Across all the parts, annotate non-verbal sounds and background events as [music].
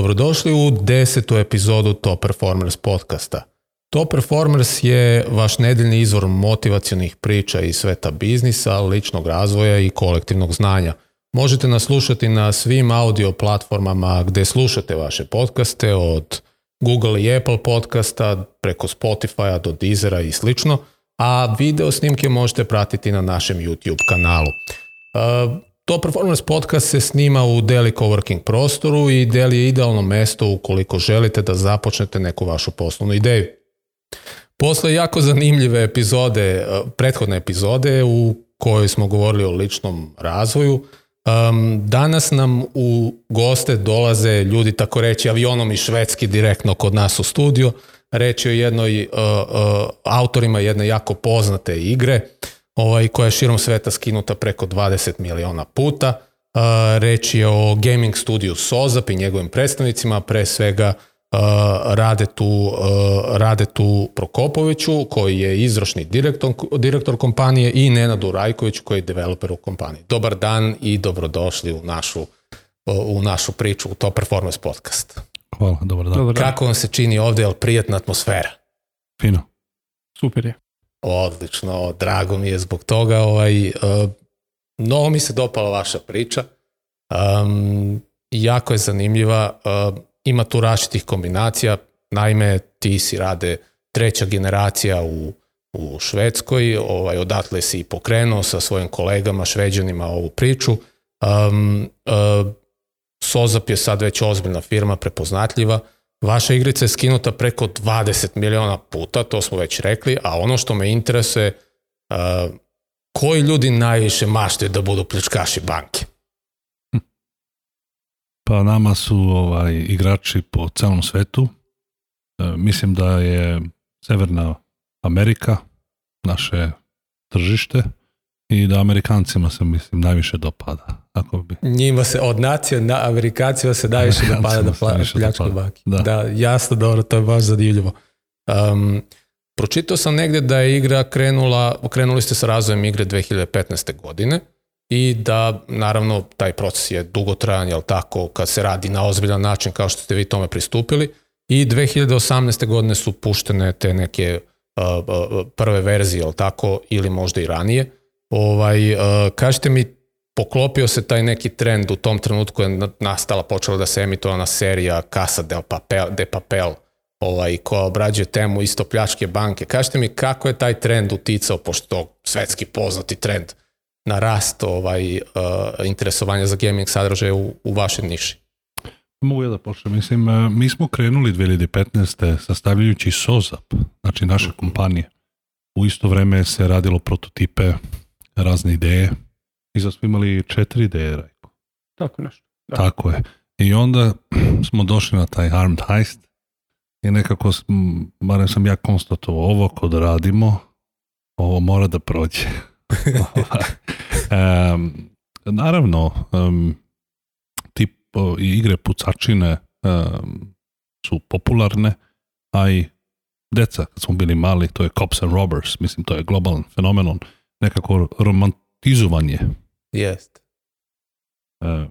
dobrodošli u desetu epizodu Top Performers podcasta. Top Performers je vaš nedeljni izvor motivacijonih priča iz sveta biznisa, ličnog razvoja i kolektivnog znanja. Možete nas slušati na svim audio platformama gde slušate vaše podcaste od Google i Apple podcasta preko Spotify-a do Deezera i slično, a video snimke možete pratiti na našem YouTube kanalu. Uh, To Performance podcast se snima u Deli Coworking prostoru i Deli je idealno mesto ukoliko želite da započnete neku vašu poslovnu ideju. Posle jako zanimljive epizode, eh, prethodne epizode u kojoj smo govorili o ličnom razvoju, danas nam u goste dolaze ljudi tako reći avionom i švedski direktno kod nas u studio. Reč je o jednoj eh, eh, autorima jedne jako poznate igre uh, ovaj, koja je širom sveta skinuta preko 20 miliona puta. Uh, reč je o gaming studiju Sozap i njegovim predstavnicima, pre svega uh, rade, tu, uh, tu Prokopoviću, koji je izrošni direktor, direktor kompanije, i Nenadu Rajkoviću, koji je developer u kompaniji. Dobar dan i dobrodošli u našu, uh, u našu priču, u Top Performance podcast. Hvala, dobar dan. Dobar dan. Kako vam se čini ovde, je li prijatna atmosfera? Fino. Super je. Odlično, drago mi je zbog toga. Ovaj, e, mnogo mi se dopala vaša priča. Um, jako je zanimljiva. Um, ima tu različitih kombinacija. Naime, ti si rade treća generacija u, u Švedskoj. Ovaj, odatle si i pokrenuo sa svojim kolegama šveđanima ovu priču. Um, um, Sozap je sad već ozbiljna firma, prepoznatljiva. Uh, Vaša igrica je skinuta preko 20 miliona puta, to smo već rekli, a ono što me interesuje, uh, koji ljudi najviše maštaju da budu pljačkaši banke? Hm. Pa nama su ovaj igrači po celom svetu. E, mislim da je Severna Amerika naše tržište i da Amerikancima se mislim najviše dopada. Ako bi. Njima se od nacije na Amerikancima se najviše dopada da pla, pljačku baki. Da. da. jasno, dobro, to je baš zadivljivo. Um, pročitao sam negde da je igra krenula, krenuli ste sa razvojem igre 2015. godine i da naravno taj proces je dugotrajan, jel tako, kad se radi na ozbiljan način kao što ste vi tome pristupili i 2018. godine su puštene te neke uh, uh, prve verzije, jel tako, ili možda i ranije Ovaj, e, kažete mi, poklopio se taj neki trend u tom trenutku je nastala, počela da se emituje ona serija Casa del Papel, de Papel ovaj, koja obrađuje temu isto pljačke banke. Kažete mi kako je taj trend uticao, pošto to svetski poznati trend, na rast ovaj, uh, interesovanja za gaming sadržaje u, u vašoj niši? Mogu ja da počnem. Mislim, e, mi smo krenuli 2015. sastavljajući SOZAP, znači naše kompanije. U isto vreme se radilo prototipe razne ideje. I sad smo imali četiri ideje, Rajko. Tako nešto. Da. Tako je. I onda [clears throat] smo došli na taj armed heist i nekako, barem sam ja konstatovao, ovo kod radimo, ovo mora da prođe. um, [laughs] naravno, um, tip i igre pucačine um, su popularne, a i deca, kad smo bili mali, to je Cops and Robbers, mislim, to je globalan fenomenon nekako romantizovanje. je. Jest. E,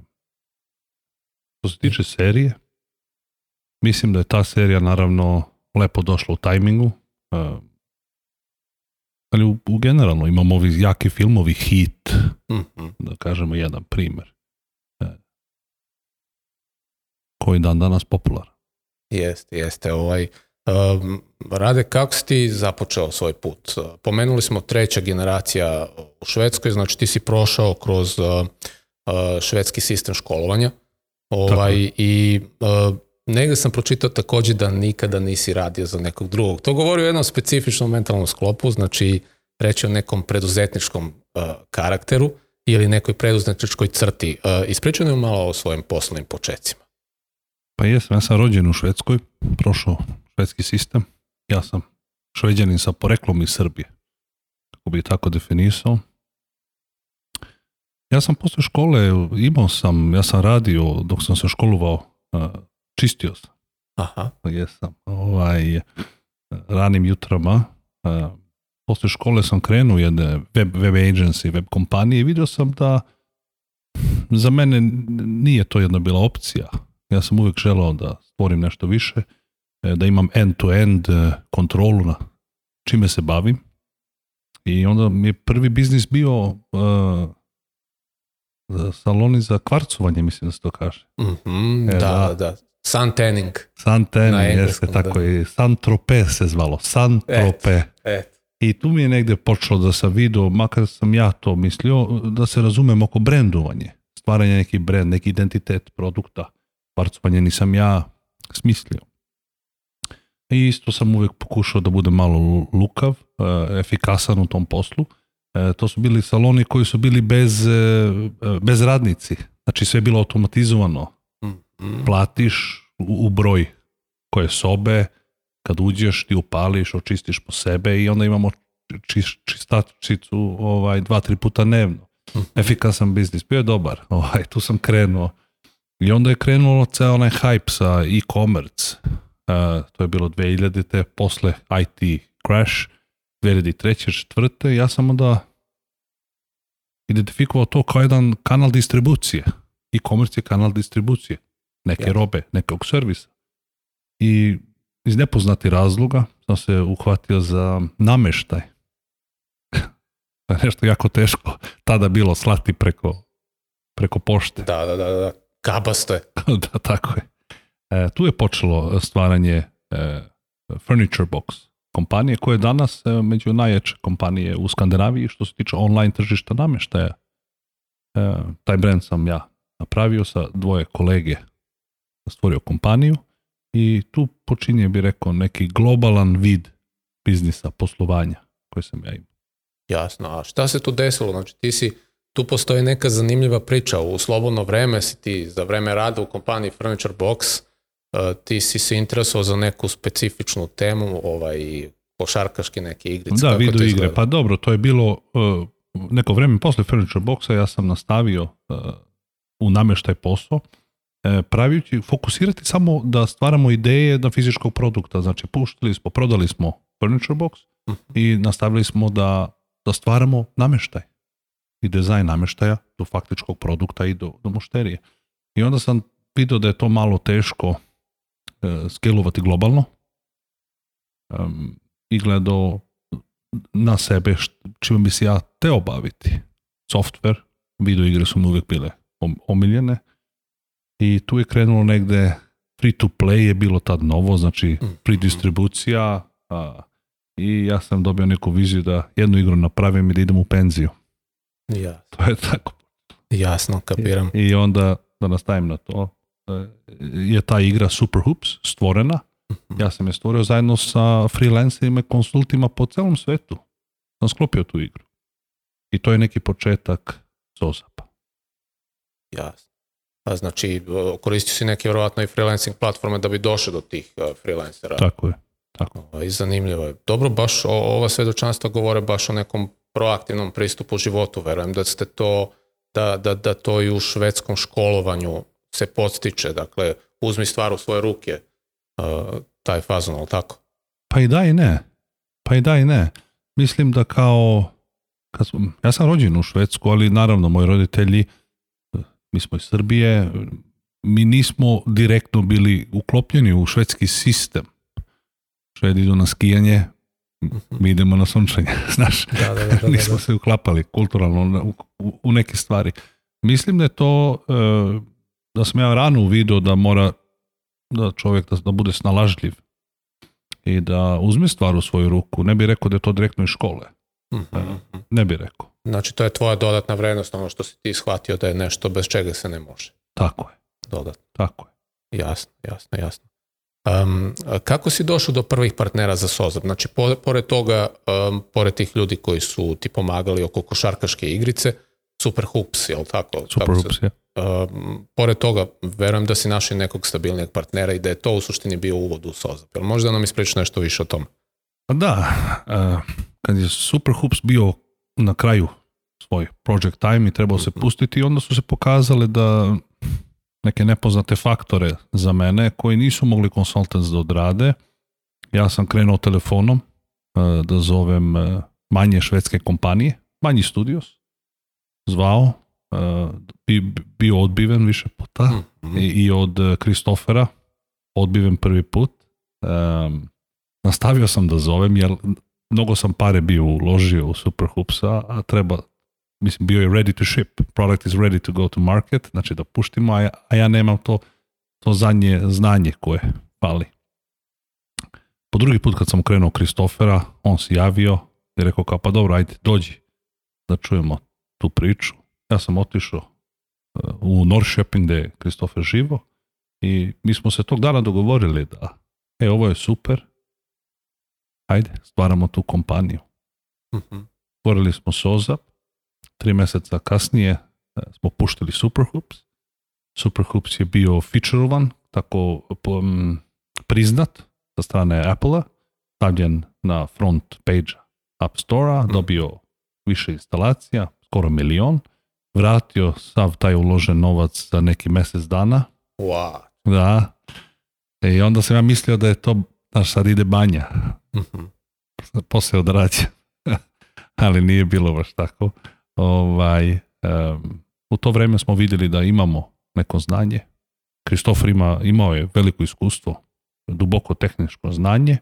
što se tiče serije, mislim da je ta serija naravno lepo došla u tajmingu, e, ali u, u generalno imamo ovi jaki filmovi hit, mm -hmm. da kažemo jedan primer, e, koji dan danas popularan. Jeste, jeste ovaj Rade, kako si ti započeo svoj put? Pomenuli smo treća generacija u Švedskoj, znači ti si prošao kroz e, e, švedski sistem školovanja ovaj, Tako. i e, negde sam pročitao takođe da nikada nisi radio za nekog drugog. To govori o jednom specifičnom mentalnom sklopu, znači reći o nekom preduzetničkom karakteru ili nekoj preduzetničkoj crti. Ispričaj nam malo o svojim poslovnim početcima. Pa jesam, ja sam rođen u Švedskoj, prošao švedski sistem. Ja sam šveđanin sa poreklom iz Srbije. Kako bi tako definisao. Ja sam posle škole, imao sam, ja sam radio dok sam se školovao, čistio sam. Aha. Jesam. Ovaj, ranim jutrama, posle škole sam krenuo jedne web, web agency, web kompanije i vidio sam da za mene nije to jedna bila opcija. Ja sam uvek želao da stvorim nešto više E, da imam end-to-end -end kontrolu na čime se bavim. I onda mi je prvi biznis bio uh, e, saloni za kvarcovanje, mislim da se to kaže. Mm -hmm, e, da, da, da. Sun tanning. Sun tanning, jeste tako da. i San Trope se zvalo. San Trope. Et, et. I tu mi je negde počelo da sam video, makar sam ja to mislio, da se razumem oko brendovanje, stvaranje neki brend, neki identitet produkta. Kvarcovanje nisam ja smislio. I isto sam uvek pokušao da budem malo lukav, e, efikasan u tom poslu. E, to su bili saloni koji su bili bez, e, bez radnici. Znači sve je bilo automatizovano. Mm-hmm. Platiš u broj koje sobe, kad uđeš ti upališ, očistiš po sebe i onda imamo čist, čistačicu ovaj, dva, tri puta dnevno. Mm-hmm. Efikasan biznis, bio je dobar. [laughs] Ovaj, tu sam krenuo. I onda je krenulo ceo onaj hype sa e-commerce Uh, to je bilo 2000-te, posle IT crash, 2003. četvrte, ja sam onda identifikovao to kao jedan kanal distribucije. E-commerce je kanal distribucije neke ja. robe, nekog servisa. I iz nepoznati razloga sam se uhvatio za nameštaj. [laughs] Nešto jako teško tada bilo slati preko, preko pošte. Da, da, da, da. da. Kabasto je. [laughs] da, tako je. E, tu je počelo e, stvaranje e, Furniture Box, kompanije koja je danas među najjače kompanije u Skandinaviji što se tiče online tržišta nameštaja. taj brand sam ja napravio sa dvoje kolege stvorio kompaniju i tu počinje bi rekao neki globalan vid biznisa, poslovanja koje sam ja imao. Jasno, a šta se tu desilo? Znači ti si, tu postoji neka zanimljiva priča, u slobodno vreme si ti za vreme rada u kompaniji Furniture Box uh, ti si se interesovao za neku specifičnu temu, ovaj, košarkaške neke igrice. Da, video igre, pa dobro, to je bilo uh, neko vreme posle Furniture Boxa, ja sam nastavio uh, u nameštaj posao, e, pravići, fokusirati samo da stvaramo ideje da fizičkog produkta, znači puštili smo, prodali smo Furniture Box uh -huh. i nastavili smo da, da stvaramo nameštaj i dizajn nameštaja do faktičkog produkta i do, do mušterije. I onda sam vidio da je to malo teško E, skelovati globalno um, i gledao na sebe čime bi se ja teo baviti. Software, video igre su mi uvijek bile omiljene i tu je krenulo negde free to play je bilo tad novo, znači free mhm. distribucija a, i ja sam dobio neku viziju da jednu igru napravim i da idem u penziju. Ja. To je tako. Jasno, kapiram. I, i onda da nastavim na to je ta igra Super Hoops stvorena. Ja sam je stvorio zajedno sa freelancerima i konsultima po celom svetu. Sam sklopio tu igru. I to je neki početak Zozapa. Jasno. A znači, koristio si neke vjerojatno i freelancing platforme da bi došao do tih e, freelancera. Tako je. Tako. I zanimljivo je. Dobro, baš o, ova svedočanstva govore baš o nekom proaktivnom pristupu životu. Verujem da ste to, da, da, da to i u švedskom školovanju se podstiče, dakle, uzmi stvar u svoje ruke, uh, taj fazon, ali tako? Pa i da i ne. Pa i da i ne. Mislim da kao, kad sam, ja sam rođen u Švedsku, ali naravno moji roditelji, mi smo iz Srbije, mi nismo direktno bili uklopljeni u švedski sistem. Švedi idu na skijanje, mi idemo na sunčanje, znaš, da, da, da, nismo se uklapali kulturalno u, u, u neke stvari. Mislim da je to uh, da sam ja rano video da mora da čovjek da, da bude snalažljiv i da uzme stvar u svoju ruku. Ne bih rekao da je to direktno iz škole. Mm -hmm. Ne bih rekao. Znači to je tvoja dodatna vrednost, ono što si ti shvatio da je nešto bez čega se ne može. Tako je. Dodatno. Tako je. Jasno, jasno, jasno. Um, kako si došao do prvih partnera za Sozab? Znači, pored toga, um, pored tih ljudi koji su ti pomagali oko košarkaške igrice, Super Hoops, je li tako? Super tako Hoops, se... ja. Eh, pored toga, verujem da si našli nekog stabilnijeg partnera i da je to u suštini bio uvod u Sozap. Jel možda nam ispriči nešto više o tom? Pa da, eh, kad je Super Hoops bio na kraju svoj project time i trebao se pustiti, onda su se pokazale da neke nepoznate faktore za mene koji nisu mogli consultants da odrade. Ja sam krenuo telefonom eh, da zovem manje švedske kompanije, manji studios, zvao, bi bio odbiven više puta mm -hmm. i od Kristofera odbiven prvi put um, nastavio sam da zovem jer mnogo sam pare bio uložio u Super Superhoopsa a treba mislim bio je ready to ship product is ready to go to market znači da puštimo a ja, a ja nemam to to zadnje znanje koje pali po drugi put kad sam krenuo Kristofera on se javio i rekao kao pa dobro ajde dođi da čujemo tu priču ja sam otišao uh, u Norrköping gde je Kristofer živo i mi smo se tog dana dogovorili da e, ovo je super, ajde, stvaramo tu kompaniju. Uh-huh. Mhm. Stvorili smo Sozap, tri meseca kasnije uh, smo puštili Superhoops. Superhoops je bio featureovan, tako um, priznat sa strane Apple-a, stavljen na front page App Store-a, mhm. dobio više instalacija, skoro milion, vratio sav taj uložen novac za neki mjesec dana. Wow. Da. E, I onda sam ja mislio da je to, znaš, da, sad ide banja. Mm-hmm. Poslije odrađa. [laughs] Ali nije bilo baš tako. Ovaj, um, u to vrijeme smo videli da imamo neko znanje. Kristofer ima, imao je veliko iskustvo, duboko tehničko znanje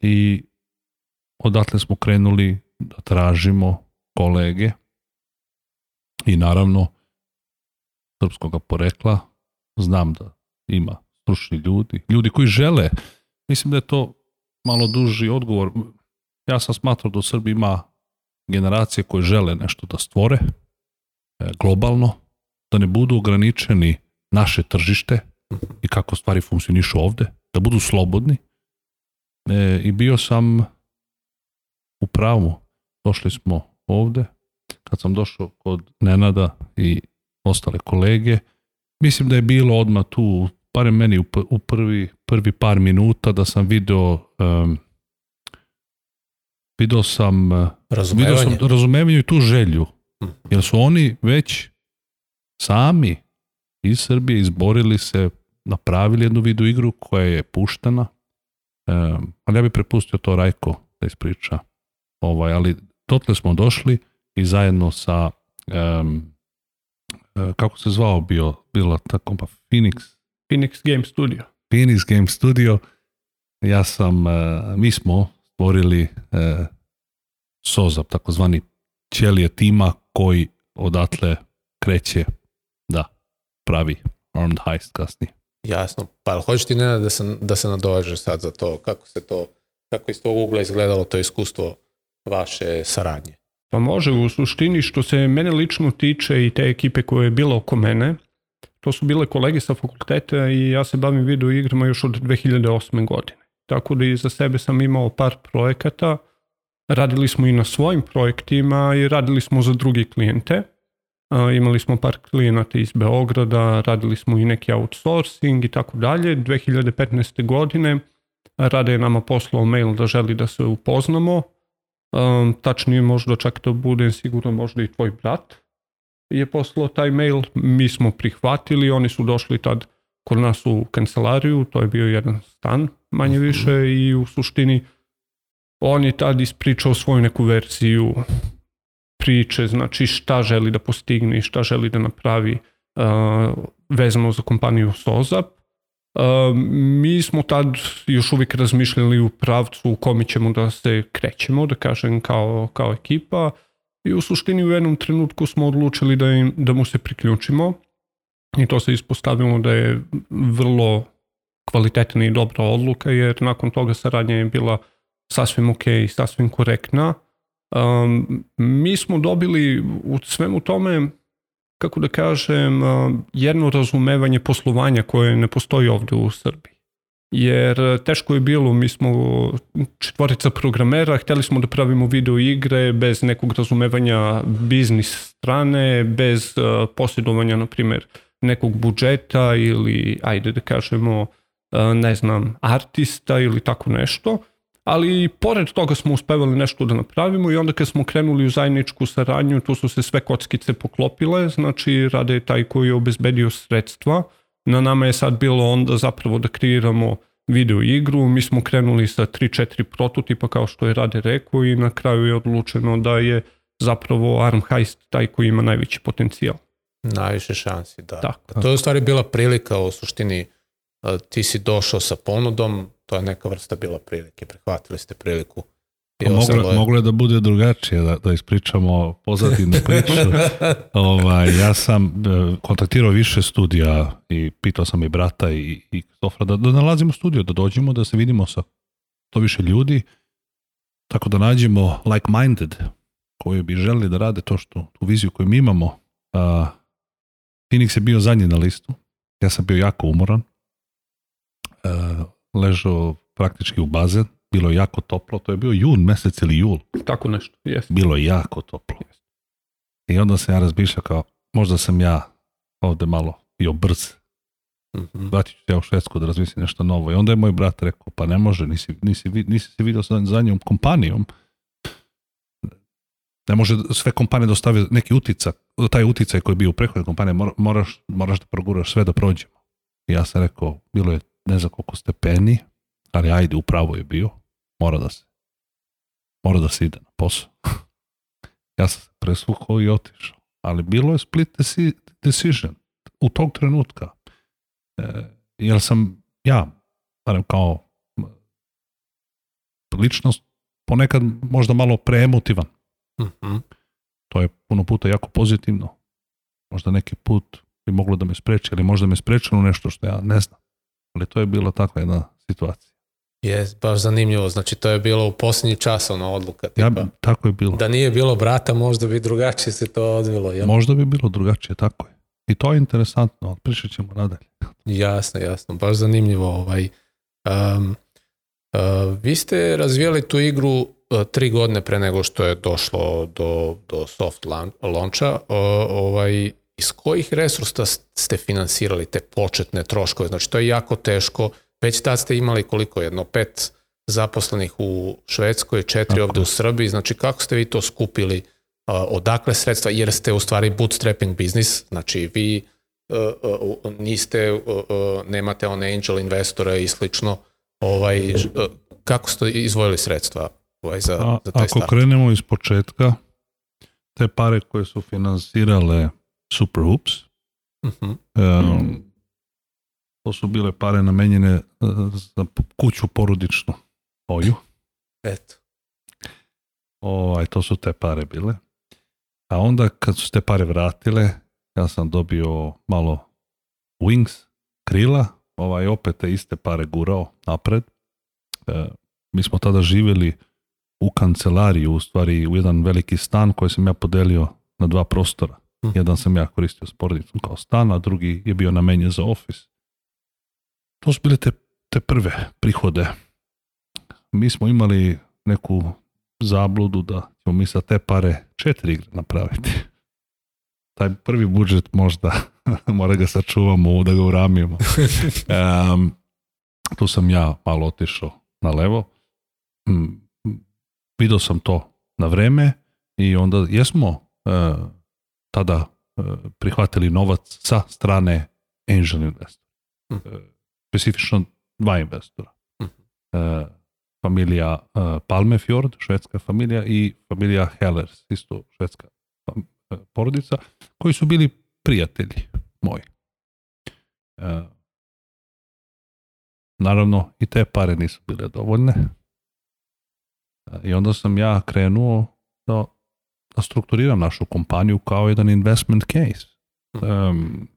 i odatle smo krenuli da tražimo kolege I naravno, srpskog porekla, znam da ima stručni ljudi, ljudi koji žele. Mislim da je to malo duži odgovor. Ja sam smatrao da u Srbiji ima generacije koje žele nešto da stvore, e, globalno, da ne budu ograničeni naše tržište i kako stvari funkcionišu ovde, da budu slobodni. E, I bio sam u pravu. Došli smo ovde, kad sam došao kod Nenada i ostale kolege, mislim da je bilo odmah tu, barem meni u prvi, prvi par minuta da sam video um, video sam razumevanje. video sam razumevanje i tu želju. Mhm. Jer su oni već sami iz Srbije izborili se, napravili jednu video igru koja je puštena, um, ali ja bih prepustio to Rajko da ispriča. Ovaj, ali dotle smo došli, i zajedno sa um, kako se zvao bio, bila ta kompa Phoenix? Phoenix Game Studio. Phoenix Game Studio. Ja sam, e, mi smo stvorili eh, SOZAP, takozvani ćelije tima koji odatle kreće da pravi armed heist kasnije. Jasno. Pa hoćeš ti Nenad da se, da se nadoveže sad za to kako se to, kako iz tog ugla izgledalo to iskustvo vaše saradnje? Pa može, u suštini što se mene lično tiče i te ekipe koje je bila oko mene, to su bile kolege sa fakulteta i ja se bavim video igrama još od 2008. godine. Tako da i za sebe sam imao par projekata, radili smo i na svojim projektima i radili smo za druge klijente. Imali smo par klijenata iz Beograda, radili smo i neki outsourcing i tako dalje. 2015. godine Rade je nama poslao mail da želi da se upoznamo um, tačnije možda čak to budem sigurno možda i tvoj brat je poslao taj mail, mi smo prihvatili, oni su došli tad kod nas u kancelariju, to je bio jedan stan manje više mhm. i u suštini on je tad ispričao svoju neku verziju priče, znači šta želi da postigne i šta želi da napravi uh, vezano za kompaniju Sozap Uh, mi smo tad još uvijek razmišljali u pravcu u kome ćemo da se krećemo, da kažem kao, kao ekipa i u suštini u jednom trenutku smo odlučili da, im, da mu se priključimo i to se ispostavilo da je vrlo kvalitetna i dobra odluka jer nakon toga saradnja je bila sasvim ok i sasvim korektna. Um, mi smo dobili u svemu tome kako da kažem, jedno razumevanje poslovanja koje ne postoji ovde u Srbiji. Jer e, teško je bilo, mi smo četvorica programera, hteli smo da pravimo video igre bez nekog razumevanja biznis strane, bez e, posjedovanja, na primjer, nekog budžeta ili, ajde da kažemo, e, ne znam, artista ili tako nešto ali pored toga smo uspevali nešto da napravimo i onda kad smo krenuli u zajedničku saradnju, tu su se sve kockice poklopile, znači Rade je taj koji je obezbedio sredstva, na nama je sad bilo onda zapravo da kreiramo video igru, mi smo krenuli sa 3-4 prototipa kao što je Rade rekao i na kraju je odlučeno da je zapravo Arm Heist taj koji ima najveći potencijal. Najviše šansi, da. Tako. To je u stvari bila prilika u suštini uh, ti si došao sa ponudom, to je neka vrsta bila prilike, prehvatili ste priliku. Moglo, moglo je da bude drugačije, da, da ispričamo pozadinu [laughs] priču. ovaj, ja sam e, kontaktirao više studija i pitao sam i brata i, i Sofra da, da nalazimo studio, da dođemo, da se vidimo sa to više ljudi, tako da nađemo like-minded koji bi želeli da rade to što, tu viziju koju mi imamo. Uh, Phoenix je bio zadnji na listu, ja sam bio jako umoran, E, ležao praktički u bazen, bilo je jako toplo, to je bio jun mesec ili jul. Tako nešto, jest. Bilo je jako toplo. Jest. I onda sam ja razmišljao kao, možda sam ja ovde malo bio brz. Mm-hmm. Vratit ću se ja u Švedsku da razmislim nešto novo. I onda je moj brat rekao, pa ne može, nisi, nisi, nisi se vidio sa zadnjom kompanijom. Ne može sve kompanije dostave neki uticak, taj uticaj koji je bio u prehodnoj kompaniji, moraš, moraš da proguraš sve da prođemo. I ja sam rekao, bilo je ne znam koliko stepeni, ali ajde, upravo je bio, mora da se, mora da se ide na posao. [laughs] ja sam se presvukao i otišao. Ali bilo je split decision u tog trenutka. E, jer sam ja, barem kao ličnost, ponekad možda malo preemotivan. Mm -hmm. To je puno puta jako pozitivno. Možda neki put bi moglo da me spreči, ali možda me sprečilo nešto što ja ne znam ali to je bila takva jedna situacija. Je, baš zanimljivo, znači to je bilo u posljednji čas ona odluka. Tipa, ja, tako je bilo. Da nije bilo brata, možda bi drugačije se to odvilo. Jel? Možda bi bilo drugačije, tako je. I to je interesantno, pričat ćemo nadalje. Jasno, jasno, baš zanimljivo. Ovaj. Um, uh, vi ste razvijali tu igru uh, tri godine pre nego što je došlo do, do soft launcha. Uh, ovaj, iz kojih resursa ste finansirali te početne troškove? Znači, to je jako teško. Već tad ste imali koliko jedno, pet zaposlenih u Švedskoj, četiri ovde u Srbiji. Znači, kako ste vi to skupili? Odakle sredstva? Jer ste u stvari bootstrapping biznis. Znači, vi e, e, niste, e, nemate one angel investore i slično. Ovaj, kako ste izvojili sredstva ovaj, za, za taj start? Ako krenemo iz početka, te pare koje su finansirale Superhoops. Uh mhm. -huh. um, mhm. to su bile pare namenjene uh, za kuću porodičnu moju. Eto. Ovaj, to su te pare bile. A onda kad su te pare vratile, ja sam dobio malo wings, krila, ovaj, opet te iste pare gurao napred. E, mi smo tada živjeli u kancelariju, u stvari u jedan veliki stan koji sam ja podelio na dva prostora. Hmm. Jedan sam ja koristio spornicu kao stan, a drugi je bio namenjen za ofis. To su bile te, te prve prihode. Mi smo imali neku zabludu da ćemo mi sa te pare četiri igre napraviti. [laughs] Taj prvi budžet možda [laughs] mora ga sačuvamo, da ga uramimo. Um, [laughs] tu sam ja malo otišao na levo. Um, mm, video sam to na vreme i onda jesmo uh, tada e, prihvatili novac sa strane angel investora. Mm. Specifično dva investora. Mm. familija Palmefjord, švedska familija i familija Hellers, isto švedska porodica, koji su bili prijatelji moji. E, naravno, i te pare nisu bile dovoljne. I onda sam ja krenuo do da strukturiram našu kompaniju kao jedan investment case. Um,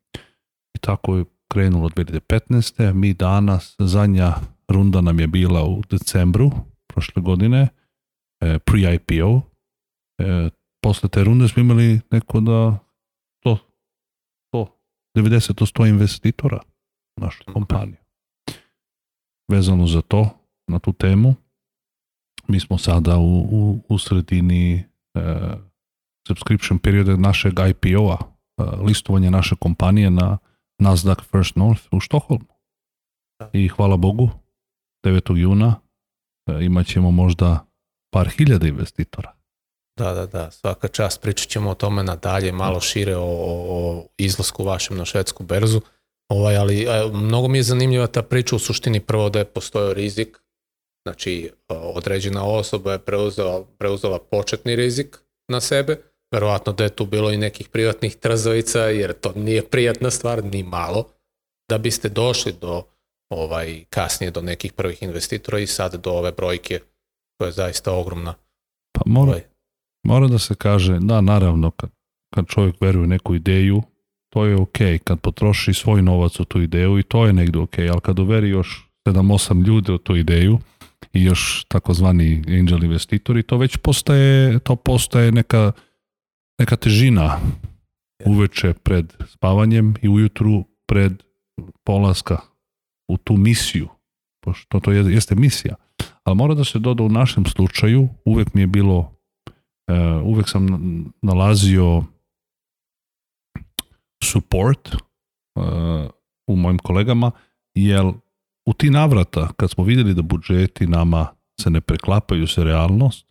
I tako je krenulo 2015. Mi danas, zadnja runda nam je bila u decembru prošle godine, e, pre-IPO. E, posle te runde smo imali neko da to, to 90 do 100 investitora u našu kompaniju. Vezano za to, na tu temu, mi smo sada u, u, u sredini E, subscription perioda našeg IPO-a, e, listovanje naše kompanije na Nasdaq First North u Štoholmu. Da. I hvala Bogu, 9. juna e, imat ćemo možda par hiljada investitora. Da, da, da, svaka čast pričat ćemo o tome nadalje, malo da. šire o, o izlasku vašem na švedsku berzu, ovaj, ali mnogo mi je zanimljiva ta priča u suštini prvo da je postojao rizik, Znači, e, određena osoba je preuzela, preuzela početni rizik na sebe, verovatno da je tu bilo i nekih privatnih trzavica, jer to nije prijatna stvar, ni malo, da biste došli do ovaj kasnije do nekih prvih investitora i sad do ove brojke koja je zaista ogromna. Pa mora, ovaj. mora da se kaže, da naravno, kad, kad čovjek veruje neku ideju, to je ok, kad potroši svoj novac u tu ideju i to je negde ok, ali kad uveri još 7-8 ljudi u tu ideju, i još takozvani angel investitori, to već postaje, to postaje neka, neka težina uveče pred spavanjem i ujutru pred polaska u tu misiju, pošto to jeste misija. Ali mora da se doda u našem slučaju, uvek mi je bilo, e, uvek sam nalazio support e, u mojim kolegama, jer u ti navrata, kad smo videli da budžeti nama se ne preklapaju se realnost,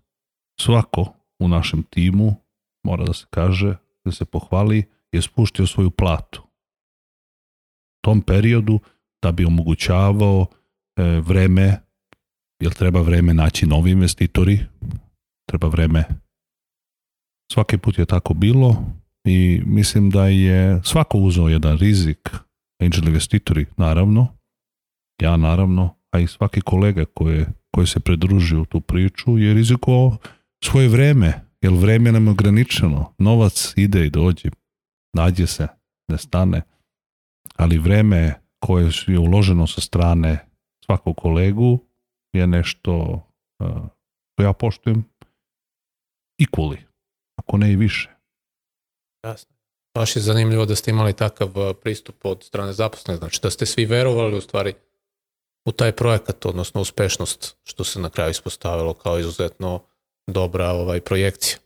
svako u našem timu, mora da se kaže, da se pohvali, je spuštio svoju platu. U tom periodu da bi omogućavao e, vreme, jer treba vreme naći novi investitori, treba vreme. Svaki put je tako bilo i mislim da je svako uzeo jedan rizik, angel investitori naravno, Ja naravno, a i svaki kolega koje, koji se pridruži u tu priču je rizikovao svoje vreme, jer vreme nam je ograničeno. Novac ide i dođe, nađe se, ne stane, ali vreme koje je uloženo sa strane svakog kolegu je nešto e, što ja poštujem i kuli, ako ne i više. Jasno. Baš je zanimljivo da ste imali takav e, pristup od strane zaposlene, znači da ste svi verovali u stvari u taj projekat, odnosno uspešnost, što se na kraju ispostavilo kao izuzetno dobra ovaj, projekcija.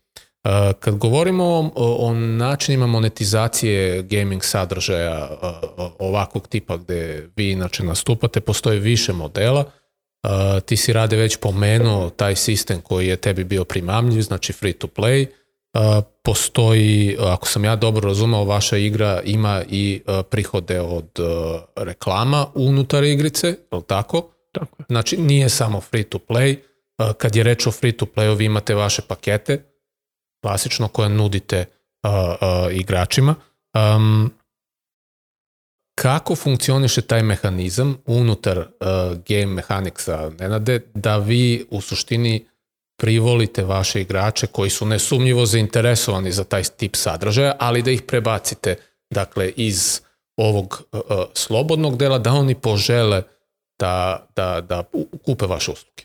E, kad govorimo o, o načinima monetizacije gaming sadržaja e, ovakvog tipa gde vi inače nastupate, postoje više modela. E, ti si rade već pomenuo taj sistem koji je tebi bio primamljiv, znači free to play postoji, ako sam ja dobro razumeo, vaša igra ima i prihode od reklama unutar igrice, je li tako? Tako. Znači, nije samo free to play. Kad je reč o free to playu, vi imate vaše pakete, klasično, koje nudite igračima. Kako funkcioniše taj mehanizam unutar game mechanicsa, Nenade, da vi u suštini privolite vaše igrače koji su nesumnjivo zainteresovani za taj tip sadržaja, ali da ih prebacite dakle, iz ovog uh, slobodnog dela da oni požele da, da, da kupe vaše usluge.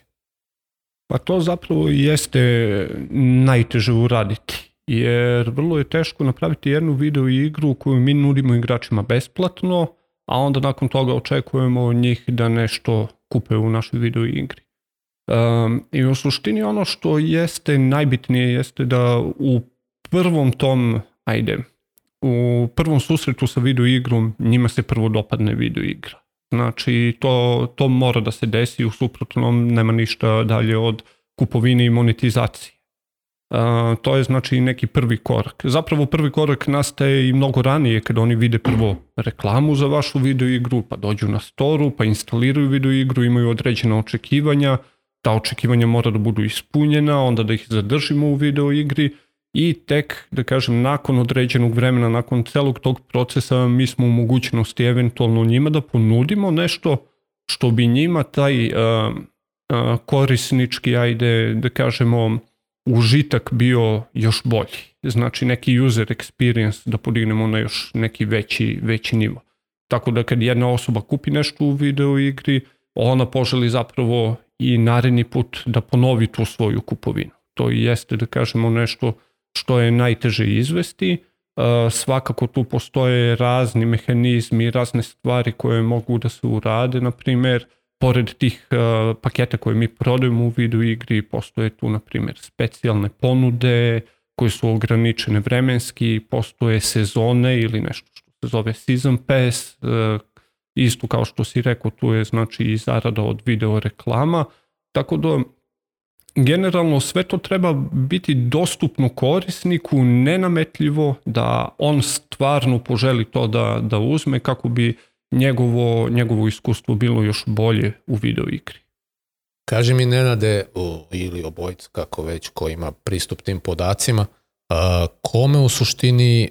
Pa to zapravo jeste najteže uraditi jer vrlo je teško napraviti jednu video igru koju mi nudimo igračima besplatno, a onda nakon toga očekujemo od njih da nešto kupe u našoj video igri. Um, I u suštini ono što jeste najbitnije jeste da u prvom tom, ajde, u prvom susretu sa video igrom njima se prvo dopadne video igra. Znači, to, to mora da se desi, u suprotnom nema ništa dalje od kupovine i monetizacije. Uh, to je znači neki prvi korak. Zapravo prvi korak nastaje i mnogo ranije kada oni vide prvo reklamu za vašu video igru, pa dođu na storu, pa instaliraju video videoigru, imaju određena očekivanja, ta očekivanja mora da budu ispunjena, onda da ih zadržimo u video igri i tek, da kažem, nakon određenog vremena, nakon celog tog procesa, mi smo u mogućnosti eventualno njima da ponudimo nešto što bi njima taj uh, uh, korisnički, ajde, da kažemo, užitak bio još bolji. Znači neki user experience da podignemo na još neki veći, veći nivo. Tako da kad jedna osoba kupi nešto u video igri, ona poželi zapravo i naredni put da ponovi tu svoju kupovinu. To i jeste, da kažemo, nešto što je najteže izvesti. E, svakako tu postoje razni mehanizmi, razne stvari koje mogu da se urade. Na primer, pored tih e, paketa koje mi prodajemo u vidu igri, postoje tu, na primer, specijalne ponude koje su ograničene vremenski, postoje sezone ili nešto što se zove season pass, e, isto kao što si rekao, tu je znači i zarada od video reklama, tako da generalno sve to treba biti dostupno korisniku, nenametljivo, da on stvarno poželi to da, da uzme kako bi njegovo, njegovo iskustvo bilo još bolje u video igri. Kaži mi Nenade ili obojica kako već ko ima pristup tim podacima, kome u suštini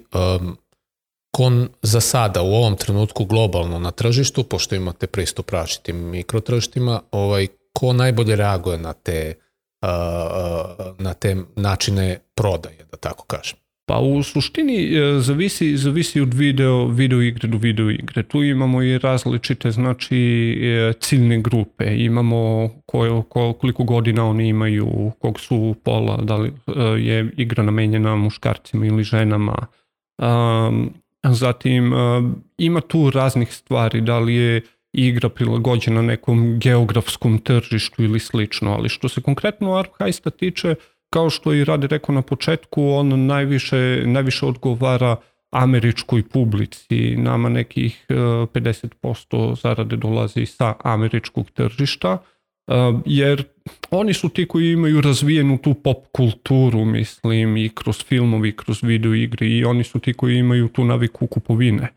kon za sada u ovom trenutku globalno na tržištu, pošto imate pristup različitim mikrotržištima, ovaj, ko najbolje reaguje na te, uh, na te načine prodaje, da tako kažem? Pa u suštini e, zavisi, zavisi od video, video igre do video igre. Tu imamo i različite znači e, ciljne grupe. Imamo koje, koliko godina oni imaju, kog su pola, da li e, je igra namenjena muškarcima ili ženama. Um, Zatim, e, ima tu raznih stvari, da li je igra prilagođena nekom geografskom tržištu ili slično, ali što se konkretno Arp Heista tiče, kao što i Rade rekao na početku, on najviše, najviše odgovara američkoj publici, nama nekih 50% e, zarade dolazi sa američkog tržišta, jer oni su ti koji imaju razvijenu tu pop kulturu, mislim, i kroz filmovi, i kroz video igre, i oni su ti koji imaju tu naviku kupovine.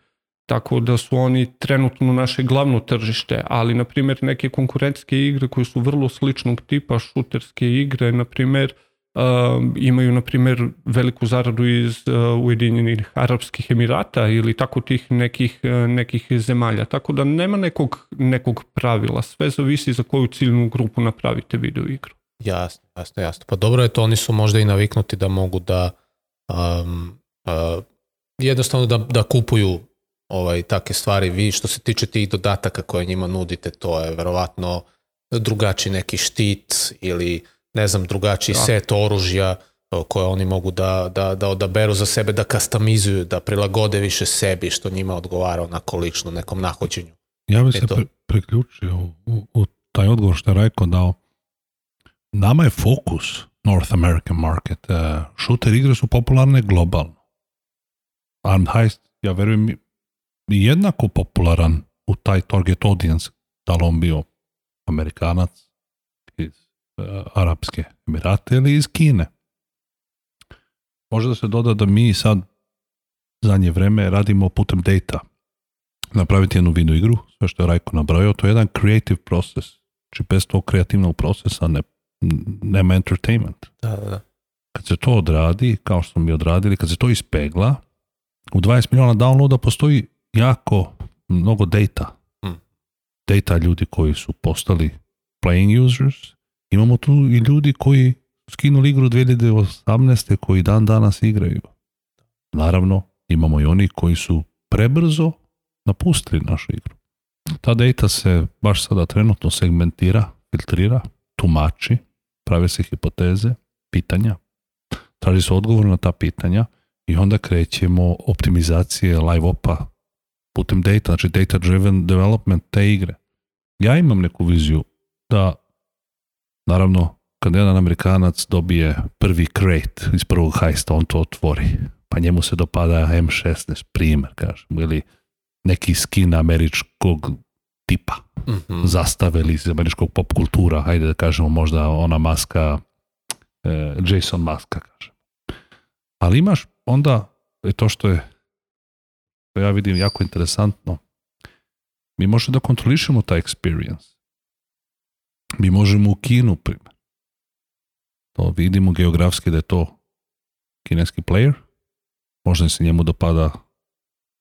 Tako da su oni trenutno naše glavno tržište, ali na primjer neke konkurentske igre koje su vrlo sličnog tipa, šuterske igre, na primjer, uh, um, imaju, na primjer, veliku zaradu iz uh, Ujedinjenih Arabskih Emirata ili tako tih nekih, eh, nekih zemalja. Tako da nema nekog, nekog pravila. Sve zavisi za koju ciljnu grupu napravite video igru. Jasno, jasno, jasno. Pa dobro je to, oni su možda i naviknuti da mogu da um, uh, jednostavno da, da kupuju ovaj, take stvari. Vi što se tiče tih dodataka koje njima nudite, to je verovatno drugačiji neki štit ili ne znam, drugačiji da. set oružja e, koje oni mogu da, da, da odaberu za sebe, da kastamizuju, da prilagode više sebi, što njima odgovara onako lično, nekom nahoćenju. Ja bih e se pre, preključio u, u taj odgovor što je Rajko dao. Nama je fokus North American market. E, uh, shooter igre su popularne globalno. Armed Heist, ja verujem, jednako popularan u taj target audience, da li on bio Amerikanac, Eh, Arapske Emirate ili iz Kine. Može da se doda da mi sad zadnje vreme radimo putem data. Napraviti jednu video igru, sve što je Rajko nabrojao, to je jedan creative process. Či znači, bez tog kreativnog procesa ne, nema entertainment. Da, da. da. Kad se to odradi, kao što mi odradili, kad se to ispegla, u 20 miliona downloada postoji jako mnogo data. Hmm. Data ljudi koji su postali playing users, Imamo tu i ljudi koji skinuli igru 2018. koji dan danas igraju. Naravno, imamo i oni koji su prebrzo napustili našu igru. Ta data se baš sada trenutno segmentira, filtrira, tumači, prave se hipoteze, pitanja, traži se odgovor na ta pitanja i onda krećemo optimizacije live opa putem data, znači data driven development te igre. Ja imam neku viziju da Naravno, kad jedan Amerikanac dobije prvi crate iz prvog hajsta, on to otvori. Pa njemu se dopada M16, primer, kažem, ili neki skin američkog tipa, mm -hmm. zastave ili iz američkog pop kultura, hajde da kažemo možda ona maska, eh, Jason maska, kažem. Ali imaš onda, je to što je, to ja vidim jako interesantno, mi možemo da kontrolišemo taj experience Mi možemo u Kinu, primjer. To pa vidimo geografski da je to kineski player. Možda se njemu dopada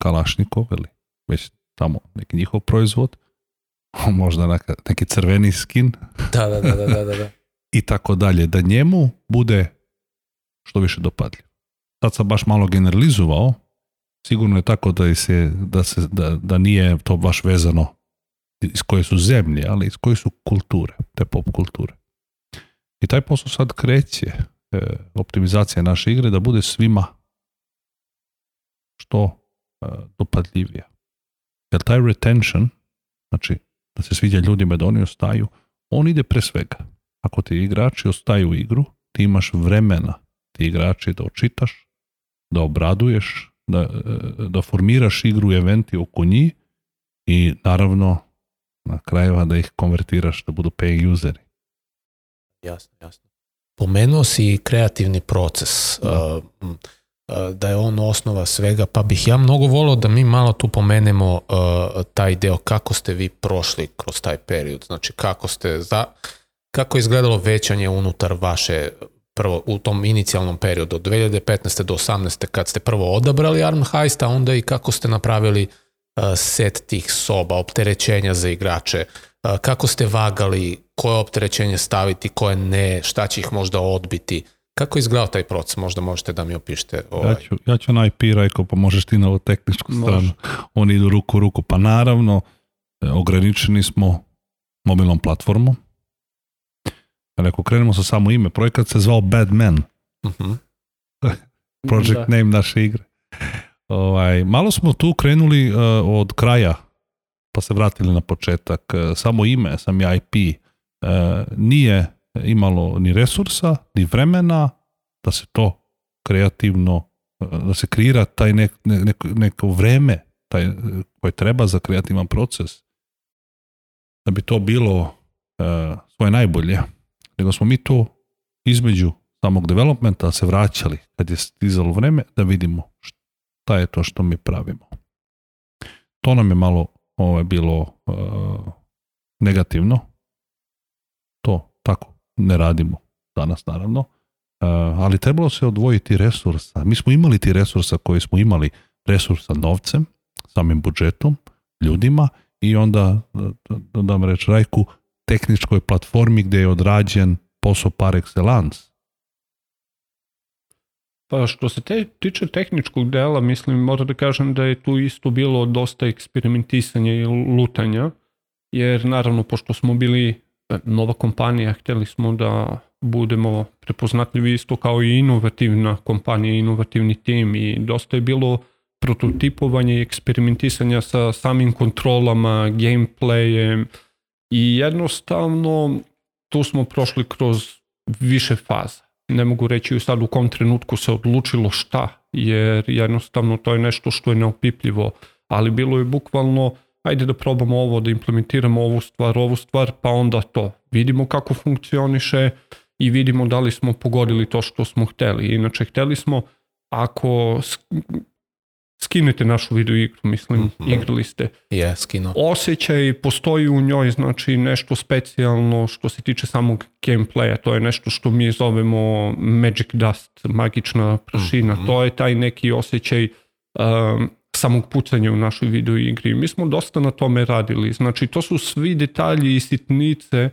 Kalašnikov ili već tamo neki njihov proizvod. [laughs] Možda neka, neki crveni skin. [laughs] Da, da, da, da, da, da, da. I tako dalje. Da njemu bude što više dopadljiv. Sad sam baš malo generalizovao. Sigurno je tako da, se, da, se, da, da nije to baš vezano iz koje su zemlje, ali iz koje su kulture, te pop kulture. I taj posao sad kreće, e, optimizacija naše igre, da bude svima što e, dopadljivija. Jer taj retention, znači da se sviđa ljudima da oni ostaju, on ide pre svega. Ako ti igrači ostaju u igru, ti imaš vremena ti igrači da očitaš, da obraduješ, da, e, da formiraš igru i eventi oko njih i naravno na kraju, a da ih konvertiraš da budu paying useri. Jasno, jasno. Pomenuo si kreativni proces, da. da je on osnova svega, pa bih ja mnogo volao da mi malo tu pomenemo taj deo, kako ste vi prošli kroz taj period, znači kako ste za, kako je izgledalo većanje unutar vaše prvo u tom inicijalnom periodu od 2015. do 18. kad ste prvo odabrali Arm Heist, a onda i kako ste napravili uh, set tih soba, opterećenja za igrače, kako ste vagali, koje opterećenje staviti, koje ne, šta će ih možda odbiti, Kako je izgledao taj proces? Možda možete da mi opišete. Ovaj. Ja, ću, ja ću na IP rekao, pa možeš ti na ovu tehničku stranu. Može. Oni idu ruku u ruku. Pa naravno, e, ograničeni smo mobilnom platformom. Rekao, krenemo sa samo ime. Projekat se zvao Batman. Uh mhm. -huh. Project da. name naše igre. Ovaj, malo smo tu krenuli uh, od kraja, pa se vratili na početak. E, samo ime, sam ja IP, uh, e, nije imalo ni resursa, ni vremena da se to kreativno, da se kreira taj nek, ne, neko, neko vreme taj, koje treba za kreativan proces, da bi to bilo uh, svoje najbolje. Nego smo mi tu između samog developmenta se vraćali kad je stizalo vreme da vidimo što šta je to što mi pravimo. To nam je malo ovo ovaj, je bilo e, negativno. To tako ne radimo danas naravno, e, ali trebalo se odvojiti resursa. Mi smo imali ti resursa koje smo imali, resursa novcem, samim budžetom, ljudima i onda, da da vam da reći, Rajku, tehničkoj platformi gde je odrađen posao par excellence, Pa što se te tiče tehničkog dela, mislim, moram da kažem da je tu isto bilo dosta eksperimentisanja i lutanja, jer naravno, pošto smo bili e, nova kompanija, hteli smo da budemo prepoznatljivi isto kao i inovativna kompanija, inovativni tim i dosta je bilo prototipovanje i eksperimentisanja sa samim kontrolama, gameplayem i jednostavno tu smo prošli kroz više faza ne mogu reći sad u kom trenutku se odlučilo šta, jer jednostavno to je nešto što je neopipljivo, ali bilo je bukvalno ajde da probamo ovo, da implementiramo ovu stvar, ovu stvar, pa onda to. Vidimo kako funkcioniše i vidimo da li smo pogodili to što smo hteli. Inače, hteli smo, ako skinete našu video igru, mislim, mm -hmm. igrali ste. Je, skino. Osećaj postoji u njoj, znači nešto specijalno što se tiče samog gameplaya, to je nešto što mi zovemo magic dust, magična prašina, mm -hmm. to je taj neki osjećaj um, samog pucanja u našoj video igri. Mi smo dosta na tome radili, znači to su svi detalji i sitnice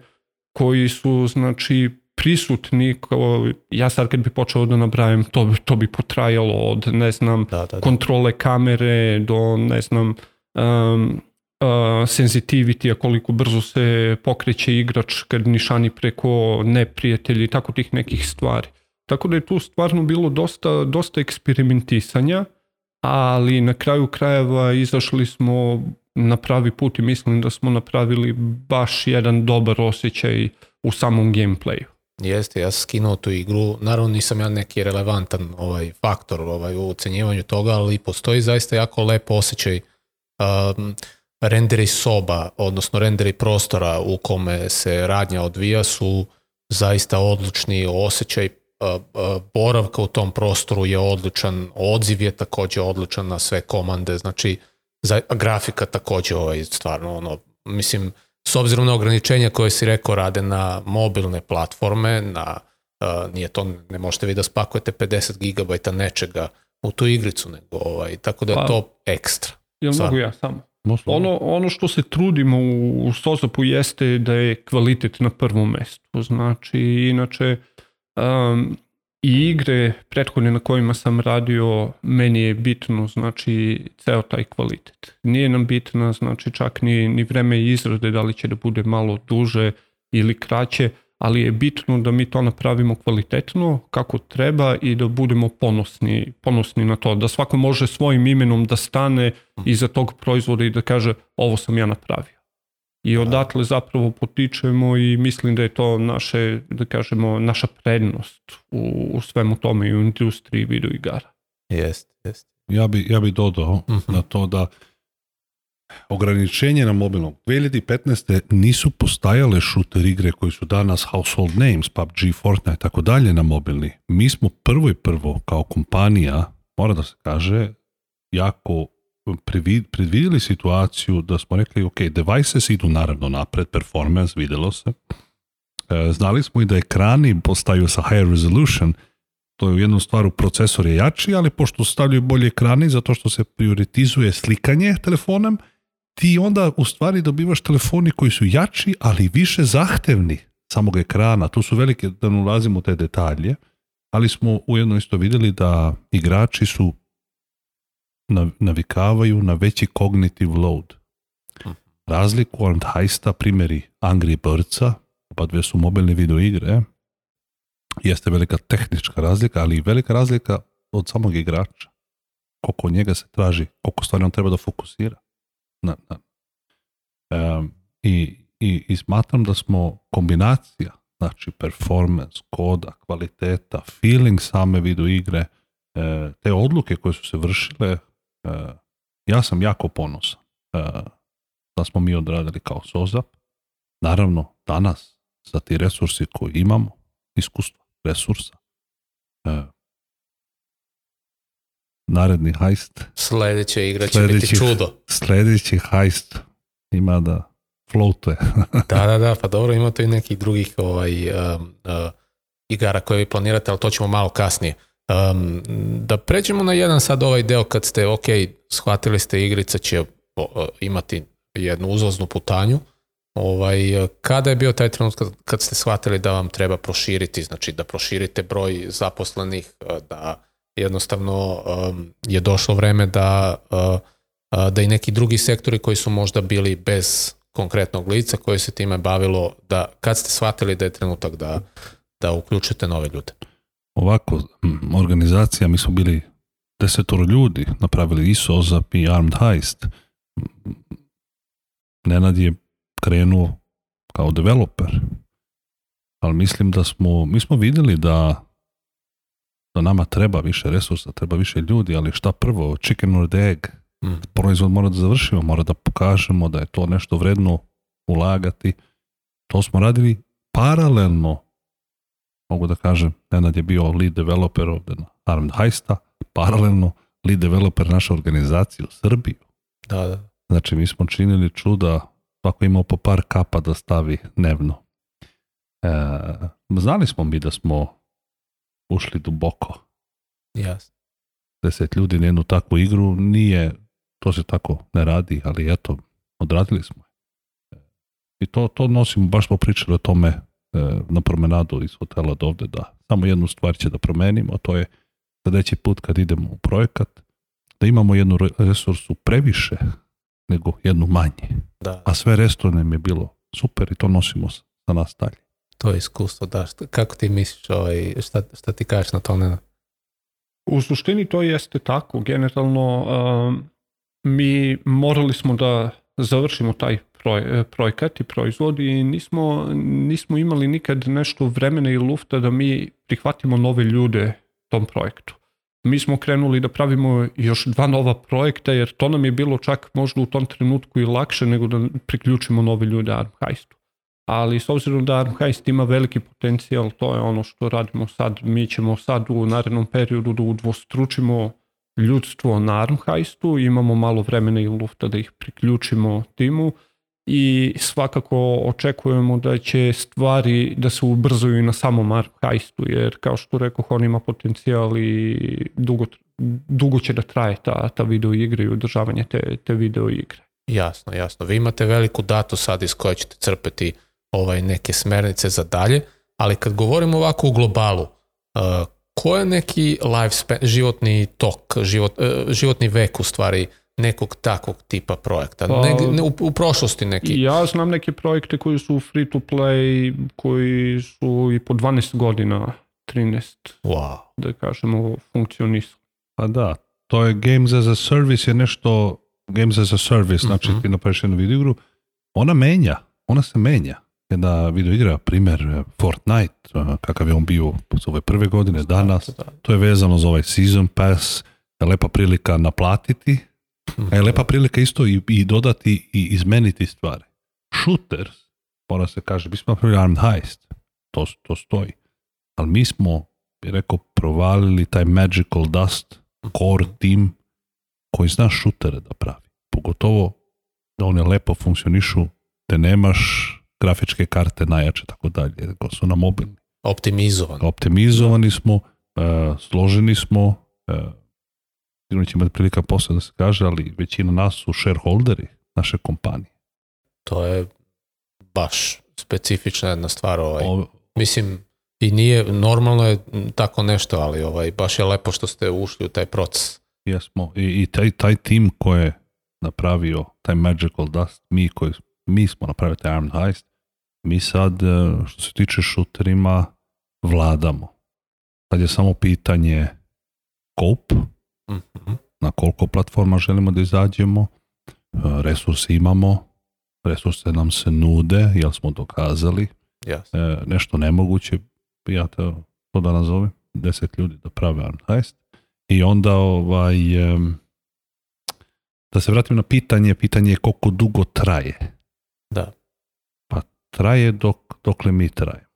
koji su, znači, prisutni, kao, ja sad kad bi počeo da napravim, to, bi, to bi potrajalo od, ne znam, da, da, da. kontrole kamere do, ne znam, um, uh, senzitivitija, koliko brzo se pokreće igrač kad nišani preko neprijatelji, tako tih nekih stvari. Tako da je tu stvarno bilo dosta, dosta eksperimentisanja, ali na kraju krajeva izašli smo na pravi put i mislim da smo napravili baš jedan dobar osjećaj u samom gameplayu. Jeste, ja sam skinuo tu igru. Naravno nisam ja neki relevantan ovaj faktor ovaj, u ocenjivanju toga, ali postoji zaista jako lep osjećaj um, renderi soba, odnosno renderi prostora u kome se radnja odvija su zaista odlučni osjećaj uh, uh, boravka u tom prostoru je odličan, odziv je takođe odličan na sve komande, znači za, grafika takođe ovaj, stvarno ono, mislim, s obzirom na ograničenja koje si rekao rade na mobilne platforme, na, uh, nije to, ne možete vi da spakujete 50 GB nečega u tu igricu, nego ovaj, tako da je pa, to ekstra. Jel Svarno. mogu ja samo? Moslovno. Ono, ono što se trudimo u, u Sozapu jeste da je kvalitet na prvom mestu. Znači, inače, um, i igre prethodne na kojima sam radio, meni je bitno znači ceo taj kvalitet. Nije nam bitno znači čak ni, ni vreme izrade, da li će da bude malo duže ili kraće, ali je bitno da mi to napravimo kvalitetno kako treba i da budemo ponosni, ponosni na to, da svako može svojim imenom da stane mhm. iza tog proizvoda i da kaže ovo sam ja napravio. I odatle zapravo potičemo i mislim da je to naše, da kažemo, naša prednost u, u svemu tome i u industriji video igara. Jest, jest. Ja bi, ja bi dodao uh mhm. -huh. na to da ograničenje na mobilnom 2015. nisu postajale shooter igre koji su danas household names, PUBG, Fortnite, tako dalje na mobilni. Mi smo prvo i prvo kao kompanija, mora da se kaže, jako predvidjeli situaciju da smo rekli, ok, devices idu naravno napred, performance, videlo se. E, znali smo i da ekrani postaju sa higher resolution, to je u jednu stvaru procesor je jači, ali pošto stavljaju bolje ekrani zato što se prioritizuje slikanje telefonom, ti onda u stvari dobivaš telefoni koji su jači, ali više zahtevni samog ekrana. Tu su velike, da ne ulazimo te detalje, ali smo ujedno isto videli da igrači su navikavaju na veći cognitive load. Razliku od hajsta primjeri Angry Birdsa, pa dve su mobilne video igre, jeste velika tehnička razlika, ali i velika razlika od samog igrača. Koliko njega se traži, koliko stvarno on treba da fokusira. Na, na. E, i, i, I smatram da smo kombinacija, znači performance, koda, kvaliteta, feeling same video igre, e, te odluke koje su se vršile ja sam jako ponosan e, da smo mi odradili kao SOZAP. Naravno, danas sa ti resursi koji imamo, iskustva, resursa, e, naredni hajst. Sljedeća igra će sljedeći, biti čudo. Sljedeći hajst ima da floatuje. [laughs] da, da, da, pa dobro, ima to i nekih drugih ovaj, um, uh, igara koje vi planirate, ali to ćemo malo kasnije. Um, da pređemo na jedan sad ovaj deo kad ste, ok, shvatili ste igrica će e, imati jednu uzlaznu putanju, Ovaj, e, kada je bio taj trenutak kad ste shvatili da vam treba proširiti, znači da proširite broj zaposlenih, e, da jednostavno um, je došlo vreme da, uh, da i neki drugi sektori koji su možda bili bez konkretnog lica koje se time bavilo, da kad ste shvatili da je trenutak da, da uključite nove ljude? ovako mm, organizacija, mi smo bili desetoro ljudi, napravili i SOZAP i Armed Heist. Nenad je krenuo kao developer, ali mislim da smo, mi smo videli da da nama treba više resursa, treba više ljudi, ali šta prvo, chicken or the egg, mm. proizvod mora da završimo, mora da pokažemo da je to nešto vredno ulagati. To smo radili paralelno mogu da kažem, Nenad je bio lead developer ovde na Armed Heista, paralelno lead developer naše organizacije u Srbiji. Da, da. Znači, mi smo činili čuda, svako imao po par kapa da stavi nevno. E, znali smo mi da smo ušli duboko. Jasno. Deset ljudi na jednu takvu igru nije, to se tako ne radi, ali eto, odradili smo. E, I to, to nosimo, baš smo pričali o tome E, na promenadu iz hotela do ovde da samo jednu stvar će da promenimo, a to je sledeći put kad idemo u projekat, da imamo jednu resursu previše nego jednu manje. Da. A sve resto nam je bilo super i to nosimo sa nas dalje. To je iskustvo, da. kako ti misliš, ovaj, šta, šta ti kažeš na to, Nena? U suštini to jeste tako. Generalno, um, mi morali smo da završimo taj E, projekat i proizvod i nismo, nismo imali nikad nešto vremena i lufta da mi prihvatimo nove ljude tom projektu. Mi smo krenuli da pravimo još dva nova projekta jer to nam je bilo čak možda u tom trenutku i lakše nego da priključimo nove ljude Armheistu. Ali s obzirom da Armheist ima veliki potencijal, to je ono što radimo sad. Mi ćemo sad u narednom periodu da udvostručimo ljudstvo na Armheistu, imamo malo vremena i lufta da ih priključimo timu i svakako očekujemo da će stvari da se ubrzuju na samom arkhajstu, jer kao što rekao, on ima potencijal i dugo, dugo će da traje ta, ta video igra i održavanje te, te video igre. Jasno, jasno. Vi imate veliku datu sad iz koje ćete crpeti ovaj, neke smernice za dalje, ali kad govorimo ovako u globalu, uh, ko je neki lifespan, životni tok, život, uh, životni vek u stvari uh, nekog takvog tipa projekta? Pa, ne, ne, u, u prošlosti neki? Ja znam neke projekte koji su free to play, koji su i po 12 godina, 13, wow. da kažemo, funkcionisali. Pa da, to je Games as a Service je nešto, Games as a Service, znači mm -hmm. ti napraviš jednu videoigru, ona menja, ona se menja. Jedna videoigra, primer eh, Fortnite, eh, kakav je on bio s ove prve godine, danas, da, da, da. to je vezano za ovaj Season Pass, lepa prilika naplatiti A je lepa prilika isto i, i dodati i izmeniti stvari. Shooters, mora se kaže, mi smo napravili armed heist, to, to stoji. Ali mi smo, bi rekao, provalili taj magical dust core team koji zna šutere da pravi. Pogotovo da one lepo funkcionišu, da nemaš grafičke karte najjače, tako dalje, nego su na mobilni. Optimizovani. Optimizovani smo, uh, složeni smo, uh, sigurno će imati prilika posle da se kaže, ali većina nas su shareholderi naše kompanije. To je baš specifična jedna stvar. Ovaj. Ovo, Mislim, i nije, normalno je tako nešto, ali ovaj, baš je lepo što ste ušli u taj proces. Jesmo, i, i taj, taj tim koji je napravio taj Magical Dust, mi, koji, mi smo napravili taj Iron Heist, mi sad, e, što se tiče šuterima, vladamo. Sad je samo pitanje kop, na koliko platforma želimo da izađemo, e, resurse imamo, resurse nam se nude, jel smo dokazali, yes. e, nešto nemoguće, ja te, to da nazovem, deset ljudi da prave armheist, i onda ovaj, da se vratim na pitanje, pitanje je koliko dugo traje. Da. Pa traje dok, dokle mi trajemo.